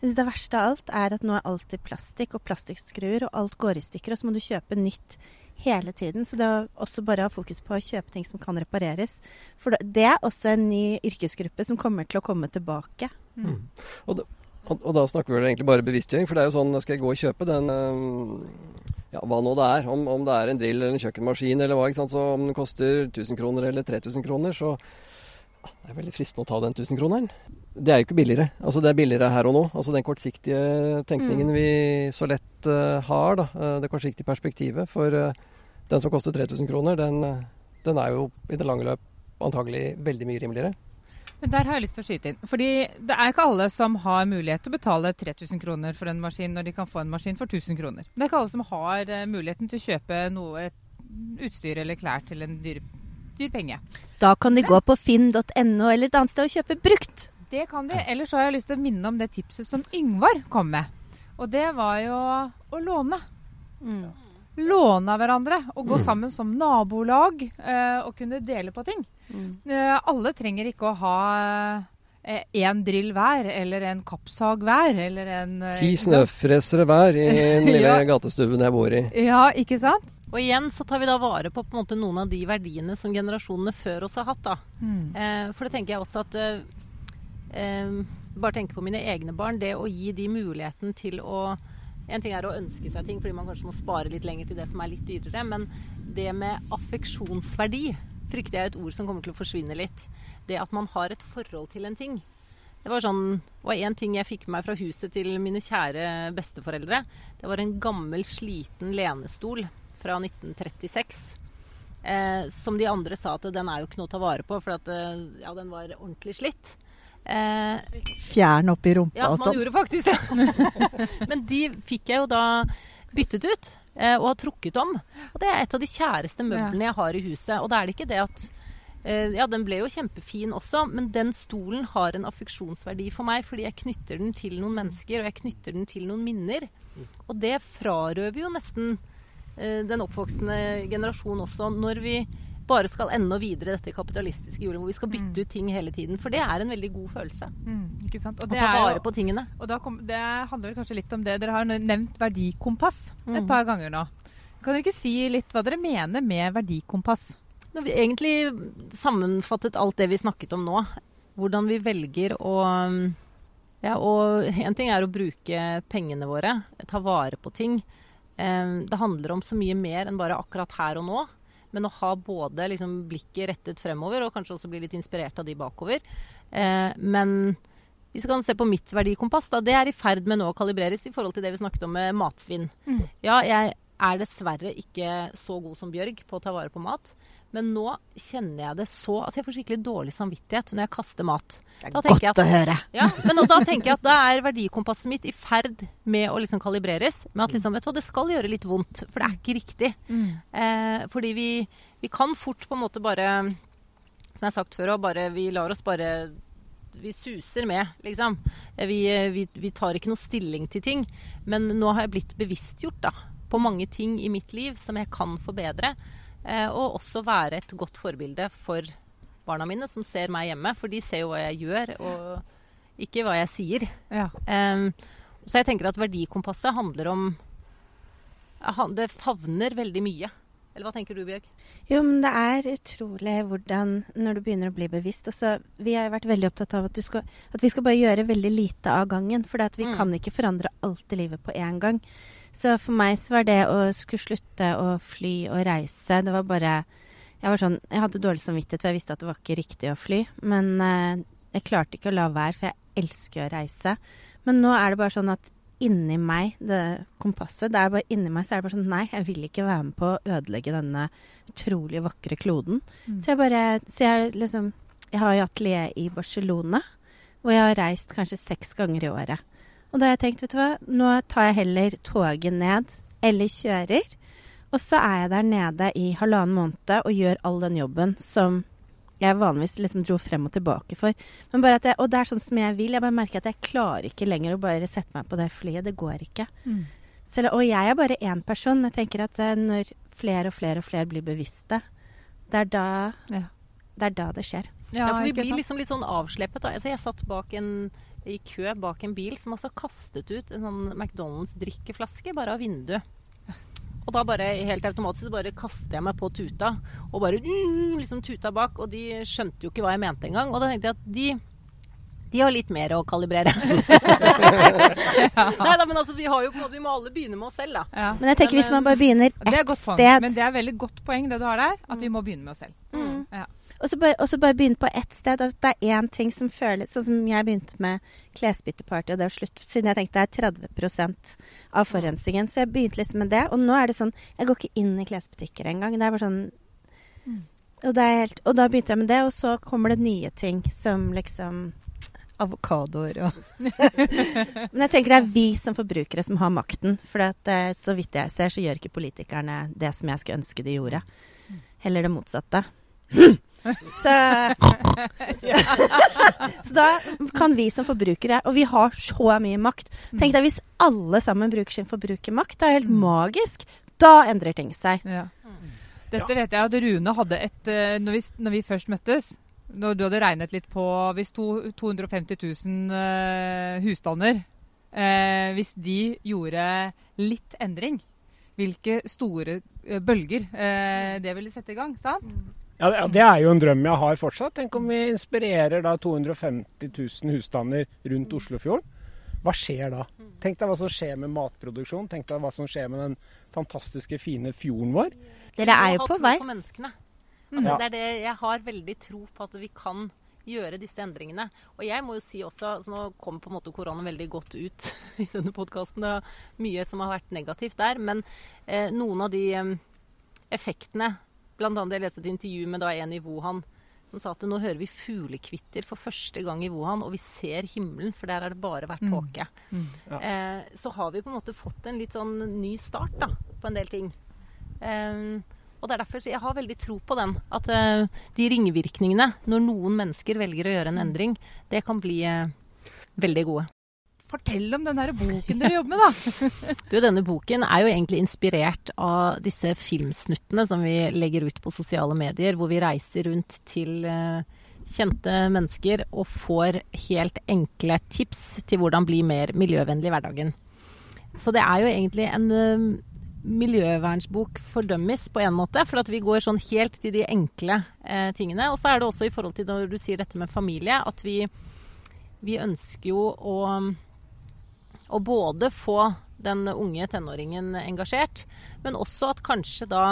Det verste av alt er at nå er alt i plastikk og plastikkskruer, og alt går i stykker, og så må du kjøpe nytt hele tiden. Så det er også bare å ha fokus på å kjøpe ting som kan repareres. For det- det er også en ny yrkesgruppe som kommer til å komme tilbake. Og, og, og da snakker vi vel egentlig bare bevisstgjøring, for det er jo sånn skal jeg gå og kjøpe den eh, ja, hva nå det er, om, om det er en drill eller en kjøkkenmaskin eller hva, ikke sant? så om den koster 1000 kroner eller 3000 kroner, så ja, det er veldig fristende å ta den 1000-kroneren. Det er jo ikke billigere. Altså Det er billigere her og nå. Altså Den kortsiktige tenkningen vi så lett uh, har, da, eh, det kortsiktige perspektivet for uh, den som koster 3000 kroner, den, den er jo i det lange løp antagelig veldig mye rimeligere. Men der har jeg lyst til å skyte inn. Fordi det er ikke alle som har mulighet til å betale 3000 kroner for en maskin når de kan få en maskin for 1000 kroner. Det er ikke alle som har eh, muligheten til å kjøpe noe utstyr eller klær til en dyr, dyr penge. Da kan de gå på finn.no eller et annet sted og kjøpe brukt. Det kan de. Ellers har jeg lyst til å minne om det tipset som Yngvar kom med. Og det var jo å låne. Låne av hverandre og gå sammen som nabolag eh, og kunne dele på ting. Eh, alle trenger ikke å ha én drill hver, eller en kappsag hver, eller en eh, Ti snøfresere hver i den lille Ja. gatestuen jeg bor i. Ja, ikke sant? Og igjen så tar vi da vare på, på en måte, noen av de verdiene som generasjonene før oss har hatt. da. Eh, for det tenker jeg også at eh, eh, Bare tenke på mine egne barn. Det å gi de muligheten til å En ting er å ønske seg ting fordi man kanskje må spare litt lenger til det som er litt dyrere, men det med affeksjonsverdi frykter jeg er et ord som kommer til å forsvinne litt. Det at man har et forhold til en ting. Det var sånn, og en ting jeg fikk med meg fra huset til mine kjære besteforeldre, det var en gammel, sliten lenestol fra 1936. Eh, som de andre sa at den er jo ikke noe å ta vare på, for at, eh, ja, den var ordentlig slitt. Eh, Fjern oppi rumpa ja, og man sånn. gjorde faktisk det. Men de fikk jeg jo da byttet ut eh, og har trukket om. Og det er et av de kjæreste møblene jeg har i huset. Og da er det ikke det at eh, Ja, den ble jo kjempefin også, men den stolen har en affeksjonsverdi for meg fordi jeg knytter den til noen mennesker, og jeg knytter den til noen minner. Og det frarøver jo nesten eh, den oppvoksende generasjon også, når vi bare skal enda videre dette kapitalistiske hjulet, hvor vi skal bytte ut ting hele tiden. For det er en veldig god følelse. Mm, ikke sant? Og Å ta vare jo, på tingene. og da kom, det handler kanskje litt om det. Dere har nevnt verdikompass et Mm. par ganger nå. Kan dere ikke si litt hva dere mener med verdikompass? Nå, vi egentlig sammenfattet alt det vi snakket om nå, hvordan vi velger å Ja, og én ting er å bruke pengene våre, ta vare på ting. Det handler om så mye mer enn bare akkurat her og nå. Men å ha både liksom, blikket rettet fremover, og kanskje også bli litt inspirert av de bakover. Eh, men hvis vi kan se på mitt verdikompass, da, det er i ferd med nå å kalibreres i forhold til det vi snakket om med matsvinn. Mm. Ja, jeg er dessverre ikke så god som Bjørg på å ta vare på mat. Men nå kjenner jeg det så Altså, jeg får skikkelig dårlig samvittighet når jeg kaster mat. Det er godt at, å høre. Ja, men da tenker jeg at da er verdikompasset mitt i ferd med å liksom kalibreres. Men at liksom, vet du hva, det skal gjøre litt vondt, for det er ikke riktig. Eh, fordi vi, vi kan fort på en måte bare Som jeg har sagt før òg, bare vi lar oss bare vi suser med, liksom. Eh, Vi, vi, vi tar ikke noe stilling til ting. Men nå har jeg blitt bevisstgjort da, på mange ting i mitt liv som jeg kan forbedre. Eh, og også være et godt forbilde for barna mine som ser meg hjemme. For de ser jo hva jeg gjør, og ikke hva jeg sier. Ja. Um, så jeg tenker at verdikompasset handler om Det favner veldig mye. Eller hva tenker du, Bjørg? Jo, men det er utrolig hvordan Når du begynner å bli bevisst altså, Vi har jo vært veldig opptatt av at, du skal, at vi skal bare gjøre veldig lite av gangen. For vi Mm. kan ikke forandre alt i livet på én gang. Så for meg så var det å skulle slutte å fly og reise Det var bare Jeg var sånn, jeg hadde dårlig samvittighet, for jeg visste at det var ikke riktig å fly. Men eh, jeg klarte ikke å la være, for jeg elsker å reise. Men nå er det bare sånn at inni meg, det kompasset, det er bare inni meg, så er det bare sånn Nei, jeg vil ikke være med på å ødelegge denne utrolig vakre kloden. Mm. Så jeg bare Så jeg liksom Jeg har jo atelier i Barcelona, hvor jeg har reist kanskje seks ganger i året. Og da har jeg tenkt, vet du hva, nå tar jeg heller toget ned, eller kjører. Og så er jeg der nede i halvannen måned og gjør all den jobben som jeg vanligvis liksom dro frem og tilbake for. Men bare at jeg, og det er sånn som jeg vil. Jeg bare merker at jeg klarer ikke lenger å bare sette meg på det flyet. Det går ikke. Mm. Selv, og jeg er bare én person, men jeg tenker at eh, når flere og flere og flere blir bevisste, det er da Ja. det, er da det skjer. Ja, for vi blir liksom litt sånn avsleppet. Da. Altså, jeg satt bak en, i kø bak en bil som altså kastet ut en sånn McDonald's-drikkeflaske bare av vinduet. Og da bare helt automatisk så bare kastet jeg meg på tuta, og bare mm, liksom tuta bak. Og de skjønte jo ikke hva jeg mente engang. Og da tenkte jeg at de de har litt mer å kalibrere. Nei da, men altså, vi har jo på en måte, vi må alle begynne med oss selv, da. Ja. Men jeg tenker Men, hvis man bare begynner Det er ett sted Men det er veldig godt poeng det du har der, at vi må begynne med oss selv. Mm. Ja. Og så bare, og så bare begynne på ett sted. At det er én ting som føles Sånn som jeg begynte med klesbytteparty, og det var slutt Siden jeg tenkte det er 30% av forurensningen. Så jeg begynte liksom med det. Og nå er det sånn Jeg går ikke inn i klesbutikker engang. Det er bare sånn Mm. og, det er helt, og da begynte jeg med det, og så kommer det nye ting som liksom Avokadoer og Men jeg tenker det er vi som forbrukere som har makten. For at, eh, så vidt jeg ser, så gjør ikke politikerne det som jeg skulle ønske de gjorde. Heller det motsatte. Så, så, så da kan vi som forbrukere Og vi har så mye makt. Tenk deg hvis alle sammen bruker sin forbrukermakt. Det er helt Mm. magisk. Da endrer ting seg. Ja. Dette vet jeg at Rune hadde et eh, når vi, når vi først møttes Når du hadde regnet litt på Hvis to, 250 000 eh, husstander eh, Hvis de gjorde litt endring Hvilke store eh, bølger eh, det ville sette i gang, sant? Ja, det- er jo en drøm jeg har fortsatt. Tenk om vi inspirerer da 250 000 husstander rundt Oslofjorden. Hva skjer da? Tenk deg hva som skjer med matproduksjon. Tenk deg hva som skjer med den fantastiske, fine fjorden vår. Dere er jo på vei. På menneskene. Altså, Ja. Det er det jeg har veldig tro på at vi kan gjøre disse endringene. Og jeg må jo si også, altså Nå kom på en måte korona veldig godt ut i denne podkasten. Det er mye som har vært negativt der. Men eh, noen av de eh, effektene Blant annet jeg leste et intervju med da en i Wuhan som sa at nå hører vi fuglekvitter for første gang i Wuhan, og vi ser himmelen, for der har det bare vært Mm. tåke. Mm. Ja. Eh, så har vi på en måte fått en litt sånn ny start da, på en del ting. Eh, og det er derfor jeg har veldig tro på den. At eh, de ringvirkningene, når noen mennesker velger å gjøre en endring, det kan bli eh, veldig gode. Fortell om den der boken dere jobber med, da. Du, denne boken er jo egentlig inspirert av disse filmsnuttene som vi legger ut på sosiale medier, hvor vi reiser rundt til eh, kjente mennesker og får helt enkle tips til hvordan bli mer miljøvennlig i hverdagen. Så det er jo egentlig en eh, miljøvernsbok for dummies på en måte, for at vi går sånn helt til de enkle eh, tingene. Og så er det også i forhold til når du sier dette med familie, at vi vi ønsker jo å, å både få den unge tenåringen engasjert, men også at kanskje da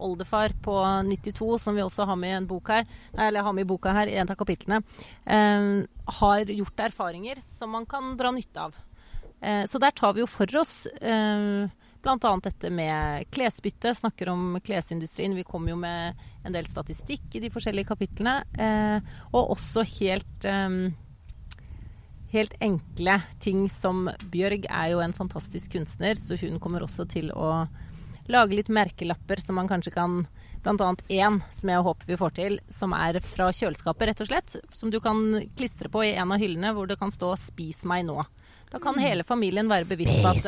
oldefar på 92, som vi også har med i en bok her, eller har med i boka her, i en av kapitlene, eh, har gjort erfaringer som man kan dra nytte av. Eh, så der tar vi jo for oss eh, bl.a. dette med klesbytte. Snakker om klesindustrien. Vi kommer jo med en del statistikk i de forskjellige kapitlene. Eh, og også helt eh, helt enkle ting som Bjørg er jo en fantastisk kunstner, så hun kommer også til å lage litt merkelapper som man kanskje kan Bl.a. én som jeg håper vi får til, som er fra kjøleskapet, rett og slett. Som du kan klistre på i en av hyllene hvor det kan stå 'Spis meg nå'. Da kan hele familien være bevisst på at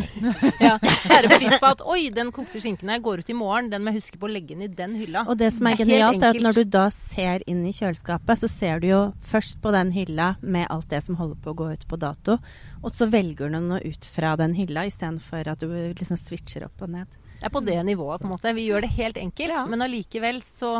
ja, være bevisst på at Oi, den kokte skinken her går ut i morgen. Den må jeg huske på å legge inn i den hylla. Og det som er, er genialt, er at når du da ser inn i kjøleskapet, så ser du jo først på den hylla med alt det som holder på å gå ut på dato. Og så velger du noe ut fra den hylla, istedenfor at du liksom switcher opp og ned. Det er på det nivået, på en måte. Vi gjør det helt enkelt, ja. men allikevel så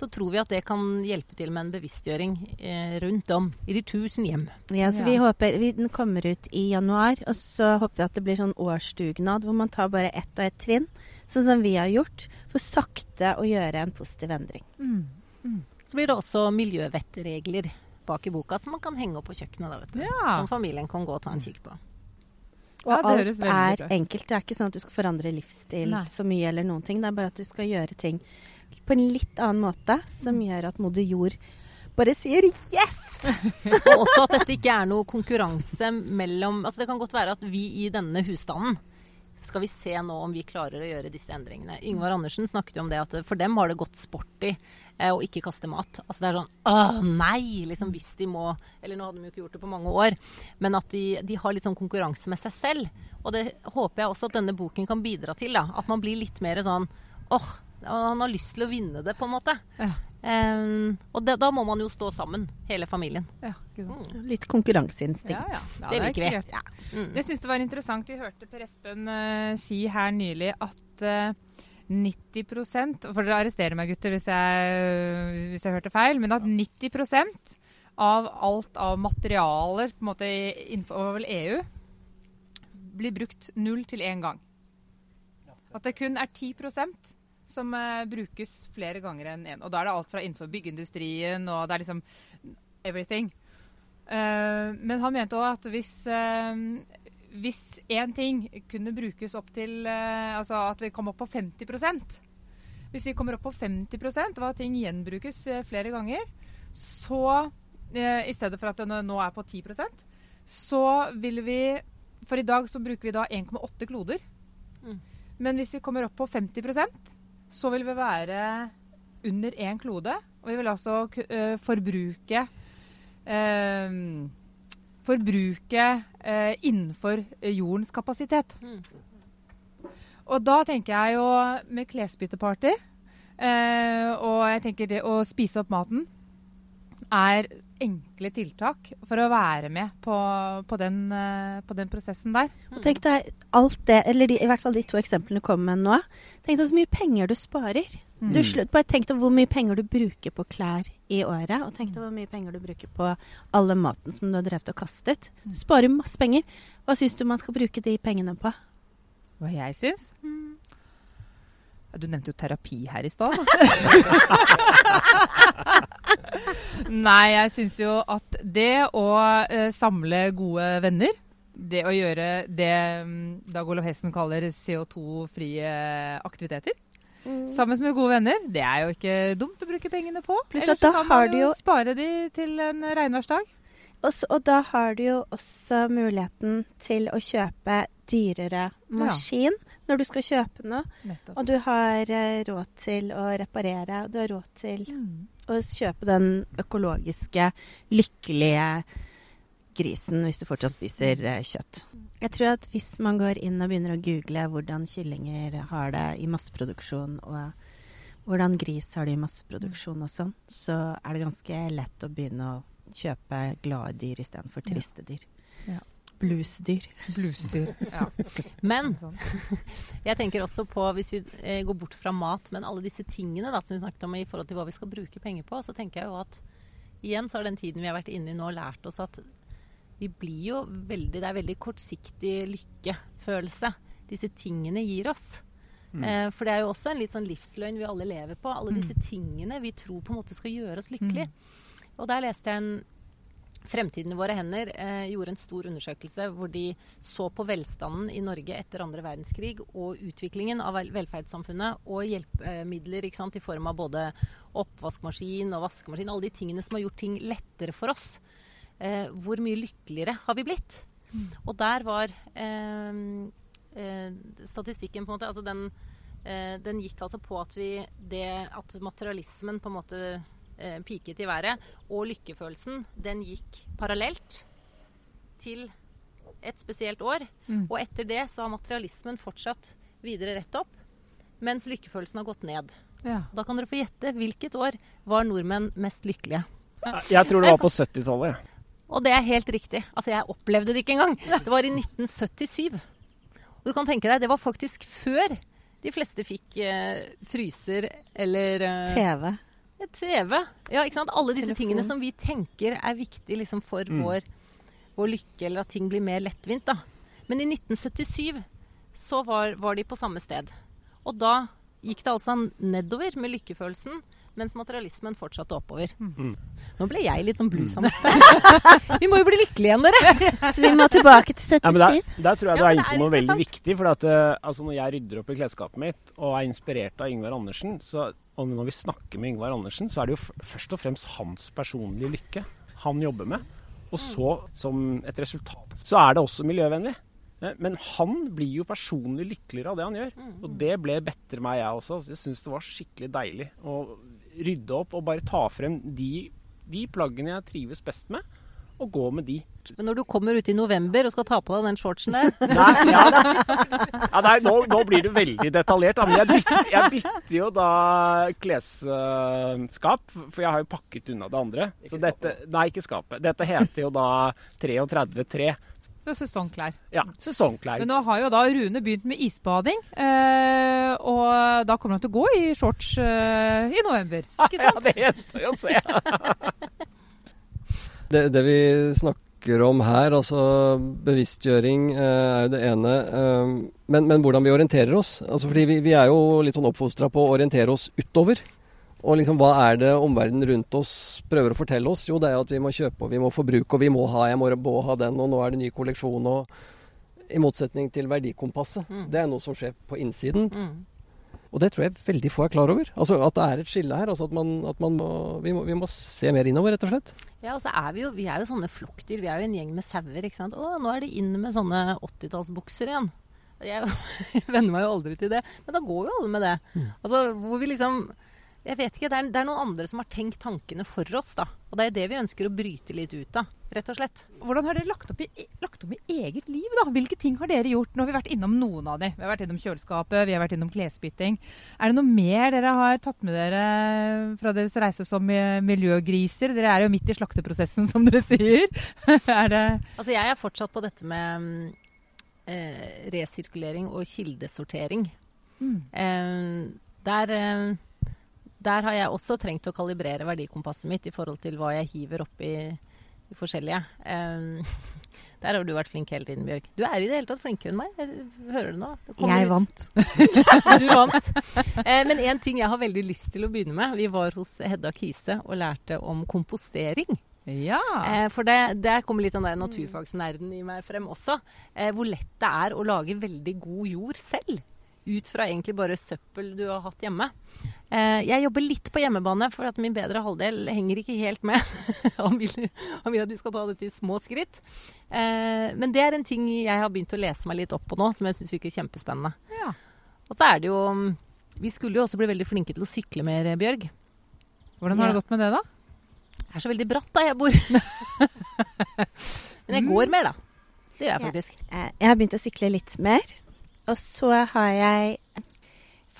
så tror vi at det kan hjelpe til med en bevisstgjøring eh, rundt om i de tusen hjem. Ja, så ja. vi håper vi, Den kommer ut i januar, og så håper vi at det blir sånn årsdugnad hvor man tar bare ett og ett trinn, sånn som vi har gjort, for sakte å gjøre en positiv endring. Mm. Mm. Så blir det også miljøvettregler bak i boka som man kan henge opp på kjøkkenet. Da, vet du. Ja. Som familien kan gå og ta en kikk på. Og ja, alt er enkelt. Det er ikke sånn at du skal forandre livsstil Nei. så mye eller noen ting. Det er bare at du skal gjøre ting på en litt annen måte, som gjør at moder jord bare sier yes! og også at dette ikke er noe konkurranse mellom altså Det kan godt være at vi i denne husstanden skal vi se nå om vi klarer å gjøre disse endringene. Yngvar Andersen snakket jo om det at for dem har det gått sporty eh, å ikke kaste mat. Altså det er sånn Åh, nei! Liksom hvis de må Eller nå hadde de jo ikke gjort det på mange år. Men at de, de har litt sånn konkurranse med seg selv. Og det håper jeg også at denne boken kan bidra til. da, At man blir litt mer sånn åh, han har lyst til å vinne det, på en måte. Ja. Um, og det, da må man jo stå sammen, hele familien. Ja, mm. Litt konkurranseinstinkt. Ja, det, det liker vi. Mm. Jeg syns det var interessant. Vi hørte Per Espen uh, si her nylig at uh, eh, 90% For dere arresterer meg, gutter, hvis jeg, hvis jeg hørte feil. Men at 90% av alt av materialer på en måte innenfor EU blir brukt null til én gang. At det kun er 10 som uh, brukes flere ganger enn én. En. Og da er det alt fra innenfor byggeindustrien og det er liksom everything. Uh, men han mente òg at hvis uh, hvis én ting kunne brukes opp til Altså at vi kom opp på 50% Hvis vi kommer opp på 50 og at ting gjenbrukes flere ganger, så i stedet for at den nå er på 10% så vil vi For i dag så bruker vi da 1,8 kloder. Mm. Men hvis vi kommer opp på 50 så vil vi være under én klode. Og vi vil altså uh, forbruke uh, Forbruke uh, innenfor jordens kapasitet. Mm. Og da tenker jeg jo med klesbytteparty og jeg tenker det å spise opp maten er enkle tiltak for å være med på, på, den, uh, på den, prosessen der. Og tenk deg alt det, eller de, i hvert fall de to eksemplene du kom med nå. Tenk deg så mye penger du sparer. Mm. Du slutt, bare tenk deg hvor mye penger du bruker på klær i året. Og tenk deg hvor mye penger du bruker på alle maten som du har drevet og kastet. Du sparer masse penger. Hva syns du man skal bruke de pengene på? Hva jeg syns? Mm. Du nevnte jo terapi her i stad. Nei, jeg syns jo at det å eh, samle gode venner det å gjøre det um, Dag Olav Hessen kaller CO2-frie aktiviteter. Mm. Sammen med gode venner. Det er jo ikke dumt å bruke pengene på. Ellers så kan man jo, jo spare de til en regnværsdag. Og, og, da har du jo også muligheten til å kjøpe dyrere maskin ja. Når du skal kjøpe noe. Nettopp. Og du har uh, råd til å reparere, og du har råd til mm. å kjøpe den økologiske, lykkelige grisen hvis du fortsatt spiser uh, kjøtt. Jeg tror at hvis man går inn og begynner å google hvordan kyllinger har det i masseproduksjon, og hvordan gris har det i masseproduksjon og sånn, så er det ganske lett å begynne å kjøpe glade dyr istedenfor triste dyr. Ja. Bluesdyr. Bluesdyr, ja. Men jeg tenker også på, hvis vi eh, går bort fra mat, men alle disse tingene da, som vi snakket om i forhold til hva vi skal bruke penger på, så tenker jeg jo at igjen så har den tiden vi har vært inne i nå, lært oss at vi blir jo veldig Det er veldig kortsiktig lykkefølelse disse tingene gir oss. Mm. Eh, for det er jo også en litt sånn livsløgn vi alle lever på. Alle disse tingene vi tror på en måte skal gjøre oss lykkelige. Og der leste jeg en Fremtiden i våre hender eh, gjorde en stor undersøkelse hvor de så på velstanden i Norge etter andre verdenskrig og utviklingen av velferdssamfunnet og hjelpemidler sant, i form av både oppvaskmaskin og vaskemaskin. Alle de tingene som har gjort ting lettere for oss. Eh, hvor mye lykkeligere har vi blitt? Og der var eh, eh, statistikken på en måte altså den, eh, den gikk altså på at vi det at materialismen på en måte piket i været, og lykkefølelsen, den gikk parallelt til et spesielt år. Mm. Og etter det så har materialismen fortsatt videre rett opp, mens lykkefølelsen har gått ned. Ja. Da kan dere få gjette hvilket år var nordmenn mest lykkelige. Jeg tror det var på 70-tallet. jeg. Og det er helt riktig. Altså, jeg opplevde det ikke engang. Det var i 1977. Og du kan tenke deg, det var faktisk før de fleste fikk eh, fryser eller eh, TV. TV. Ja, ikke sant? Alle disse Telefon. tingene som vi tenker er viktig liksom, for Mm. vår, vår lykke, eller at ting blir mer lettvint. Da. Men i 1977 så var, var de på samme sted. Og da gikk det altså nedover med lykkefølelsen, mens materialismen fortsatte oppover. Mm. Nå ble jeg litt sånn bluesete. vi må jo bli lykkelige igjen, dere! Så vi må tilbake til Ja, men der, der tror jeg Ja, er inne det på noe veldig viktig. For at, eh, altså, når jeg rydder opp i klesskapet mitt og er inspirert av Yngvar Andersen, så, og når vi snakker med Yngvar Andersen, så er det jo først og fremst hans personlige lykke han jobber med. Og så, som et resultat, så er det også miljøvennlig. Eh, Men han blir jo personlig lykkeligere av det han gjør. Og det ble bedre meg, jeg også. Jeg syns det var skikkelig deilig å rydde opp og bare ta frem de, de plaggene jeg trives best med, og gå med de. Men når du kommer ut i november og skal ta på deg den shortsen der Nei, ja. ja nei, nå, nå blir det veldig detaljert. Da. Men jeg bytter, jeg bytter jo da klesskap, for jeg har jo pakket unna det andre. Så dette, nei, ikke skapet. Dette heter jo da 33-3. Så sesongklær. Ja, sesongklær. Men nå har jo da Rune begynt med isbading, eh, og da kommer han til å gå i shorts eh, i november. Ikke Ja, sant? det gjenstår jo å se. Det, det vi snakker om her, altså bevisstgjøring eh, er jo det ene. eh, men, men hvordan vi orienterer oss. Altså fordi vi, vi er jo litt sånn oppfostra på å orientere oss utover. Og liksom hva er det omverdenen rundt oss prøver å fortelle oss? Jo, det er at vi må kjøpe og vi må forbruke og vi må ha, jeg må må ha den, og nå er det ny kolleksjon og I motsetning til verdikompasset. Mm. Det er noe som skjer på innsiden. Mm. Og det tror jeg veldig få er klar over. Altså At det er et skille her. altså at man, at man må, vi, må, vi må se mer innover, rett og slett. Ja, og så er vi jo, vi er jo sånne flokkdyr. Vi er jo en gjeng med sauer. ikke sant? Å, nå er det inn med sånne 80-tallsbukser igjen. Jeg venner meg jo aldri til det. Men da går jo alle med det. Altså, hvor vi liksom Jeg vet ikke. Det er, det er noen andre som har tenkt tankene for oss, da. Og det er det vi ønsker å bryte litt ut av. Rett og slett. Hvordan har dere lagt opp, i, lagt opp i eget liv, da? Hvilke ting har dere gjort? Nå har vi vært innom noen av de. Vi har vært innom kjøleskapet, vi har vært innom klesbytting. Er det noe mer dere har tatt med dere fra deres reise som miljøgriser? Dere er jo midt i slakteprosessen, som dere sier. er det Altså, jeg er fortsatt på dette med mm, eh, resirkulering og kildesortering. mm. Eh, der, eh, der har jeg også trengt å kalibrere verdikompasset mitt i forhold til hva jeg hiver oppi i forskjellige. Um, der har du vært flink hele tiden, Bjørg. Du er i det hele tatt flinkere enn meg. Jeg hører det nå. Det Jeg ut. vant. Du vant. Eh, men en ting jeg har veldig lyst til å begynne med. Vi var hos Hedda Kise og lærte om kompostering. Ja. Eh, for det, der kommer litt av den naturfagsnerden i meg frem også. Eh, hvor lett det er å lage veldig god jord selv. Ut fra egentlig bare søppel du har hatt hjemme. Eh, jeg jobber litt på hjemmebane, for at min bedre halvdel henger ikke helt med. Han vil, han vil at vi skal ta dette i små skritt. Eh, men det er en ting jeg har begynt å lese meg litt opp på nå, som jeg syns virker kjempespennende. ja. Og så er det jo Vi skulle jo også bli veldig flinke til å sykle mer, Bjørg. Hvordan har det gått med det, da? Det er så veldig bratt da jeg bor. Men jeg går mer, da. Det gjør jeg faktisk. Jeg, Jeg har begynt å sykle litt mer. Og så har jeg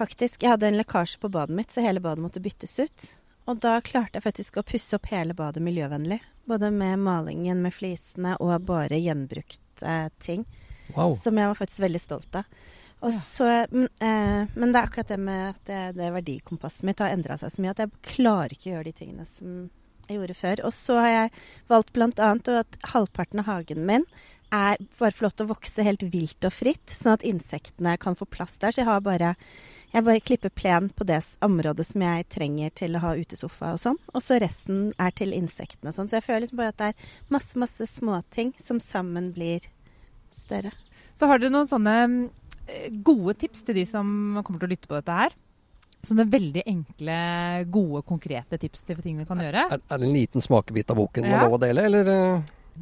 faktisk Jeg hadde en lekkasje på badet mitt, så hele badet måtte byttes ut. Og da klarte jeg faktisk å pusse opp hele badet miljøvennlig. Både med malingen, med flisene og bare gjenbrukte ting. Wow. Som jeg var faktisk veldig stolt av. Og Ja. så, men, eh, men det er akkurat det med at det, det verdikompasset mitt har endra seg så mye at jeg klarer ikke å gjøre de tingene som jeg gjorde før. Og så har jeg valgt bl.a. at halvparten av hagen min er bare får lov til å vokse helt vilt og fritt, sånn at insektene kan få plass der. Så jeg har bare jeg bare klipper plen på det området som jeg trenger til å ha utesofa og sånn. Og så resten er til insektene og sånn. Så jeg føler liksom bare at det er masse, masse småting som sammen blir større. Så har dere noen sånne eh, gode tips til de som kommer til å lytte på dette her? Sånne veldig enkle, gode, konkrete tips til ting vi kan gjøre? Er, er det en liten smakebit av boken Ja. må lov å dele, eller?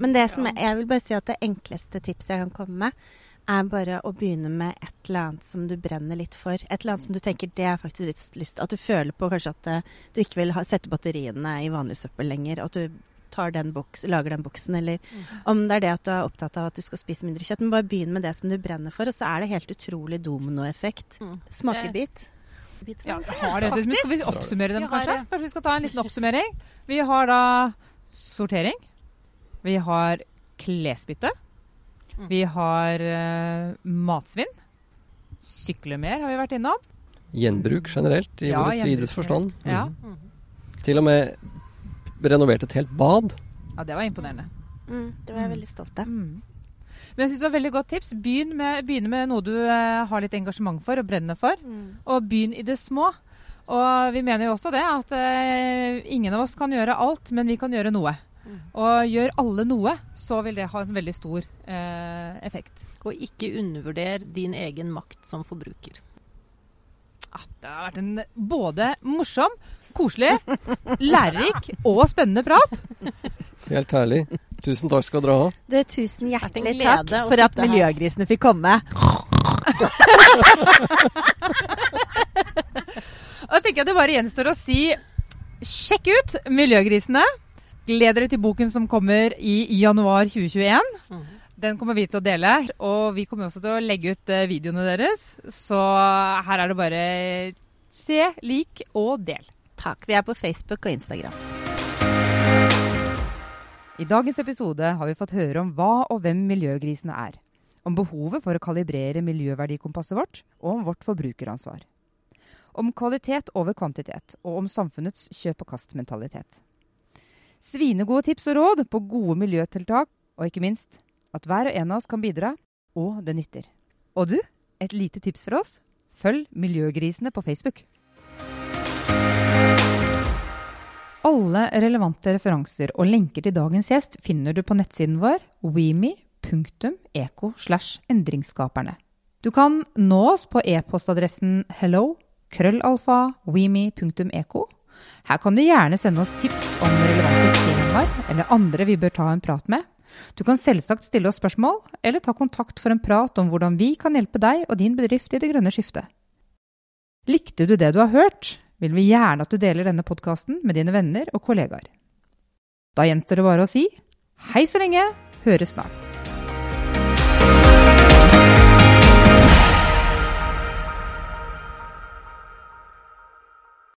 Men det som jeg, jeg vil bare si at det enkleste tipset jeg kan komme med, er bare å begynne med et eller annet som du brenner litt for. Et eller annet som du tenker det er faktisk litt lyst At du føler på kanskje at eh, du ikke vil ha, sette batteriene i vanlig søppel lenger. At du tar den boks, lager den boksen, eller om det er det at du er opptatt av at du skal spise mindre kjøtt. Men bare begynn med det som du brenner for, og så er det helt utrolig dominoeffekt. Mm. Smakebit. Ja, har det. Men skal vi oppsummere dem, kanskje? Kanskje vi skal ta en liten oppsummering? Vi har da sortering. Vi har klesbytte. Mm. Vi har uh, matsvinn. Sykle mer har vi vært innom. Gjenbruk generelt, i Ja, ordets videste forstand. Ja. Mhm. Til og med renovert et helt bad. ja, det var imponerende. Mm, det var jeg veldig stolt av. Mm. Men jeg synes det var veldig godt tips. Begynn med, begynne med noe du eh, har litt engasjement for og brenner for. Og begynn i det små. Og vi mener jo også det at eh, ingen av oss kan gjøre alt, men vi kan gjøre noe. Og gjør alle noe, så vil det ha en veldig stor eh, effekt. Og ikke undervurder din egen makt som forbruker. Ja, det har vært en både morsom, koselig, lærerik og spennende prat. Helt herlig. Tusen takk skal dere ha. Du, tusen hjertelig takk for at miljøgrisene fikk komme. Og da tenker jeg det bare gjenstår å si sjekk ut Miljøgrisene. Gled dere til boken som kommer i januar 2021. Mhm. Den kommer vi til å dele, og vi kommer også til å legge ut eh, videoene deres. Så her er det bare se, lik og del. Takk. Vi er på Facebook og Instagram. I dagens episode har vi fått høre om hva og hvem miljøgrisene er. Om behovet for å kalibrere miljøverdikompasset vårt, og om vårt forbrukeransvar. Om kvalitet over kvantitet, og om samfunnets kjøp-og-kast-mentalitet. Svinegode tips og råd på gode miljøtiltak, og ikke minst at hver og en av oss kan bidra, og det nytter. Og du, et lite tips fra oss? Følg Miljøgrisene på Facebook. Alle relevante referanser og lenker til dagens gjest finner du på nettsiden vår endringsskaperne. Du kan nå oss på e-postadressen hello krøllalfa. Her kan du gjerne sende oss tips om relevante temaer eller andre vi bør ta en prat med. Du kan selvsagt stille oss spørsmål, eller ta kontakt for en prat om hvordan vi kan hjelpe deg og din bedrift i det grønne skiftet. Likte du det du har hørt, vil vi gjerne at du deler denne podkasten med dine venner og kollegaer. Da gjenstår det bare å si hei så lenge, høres snart.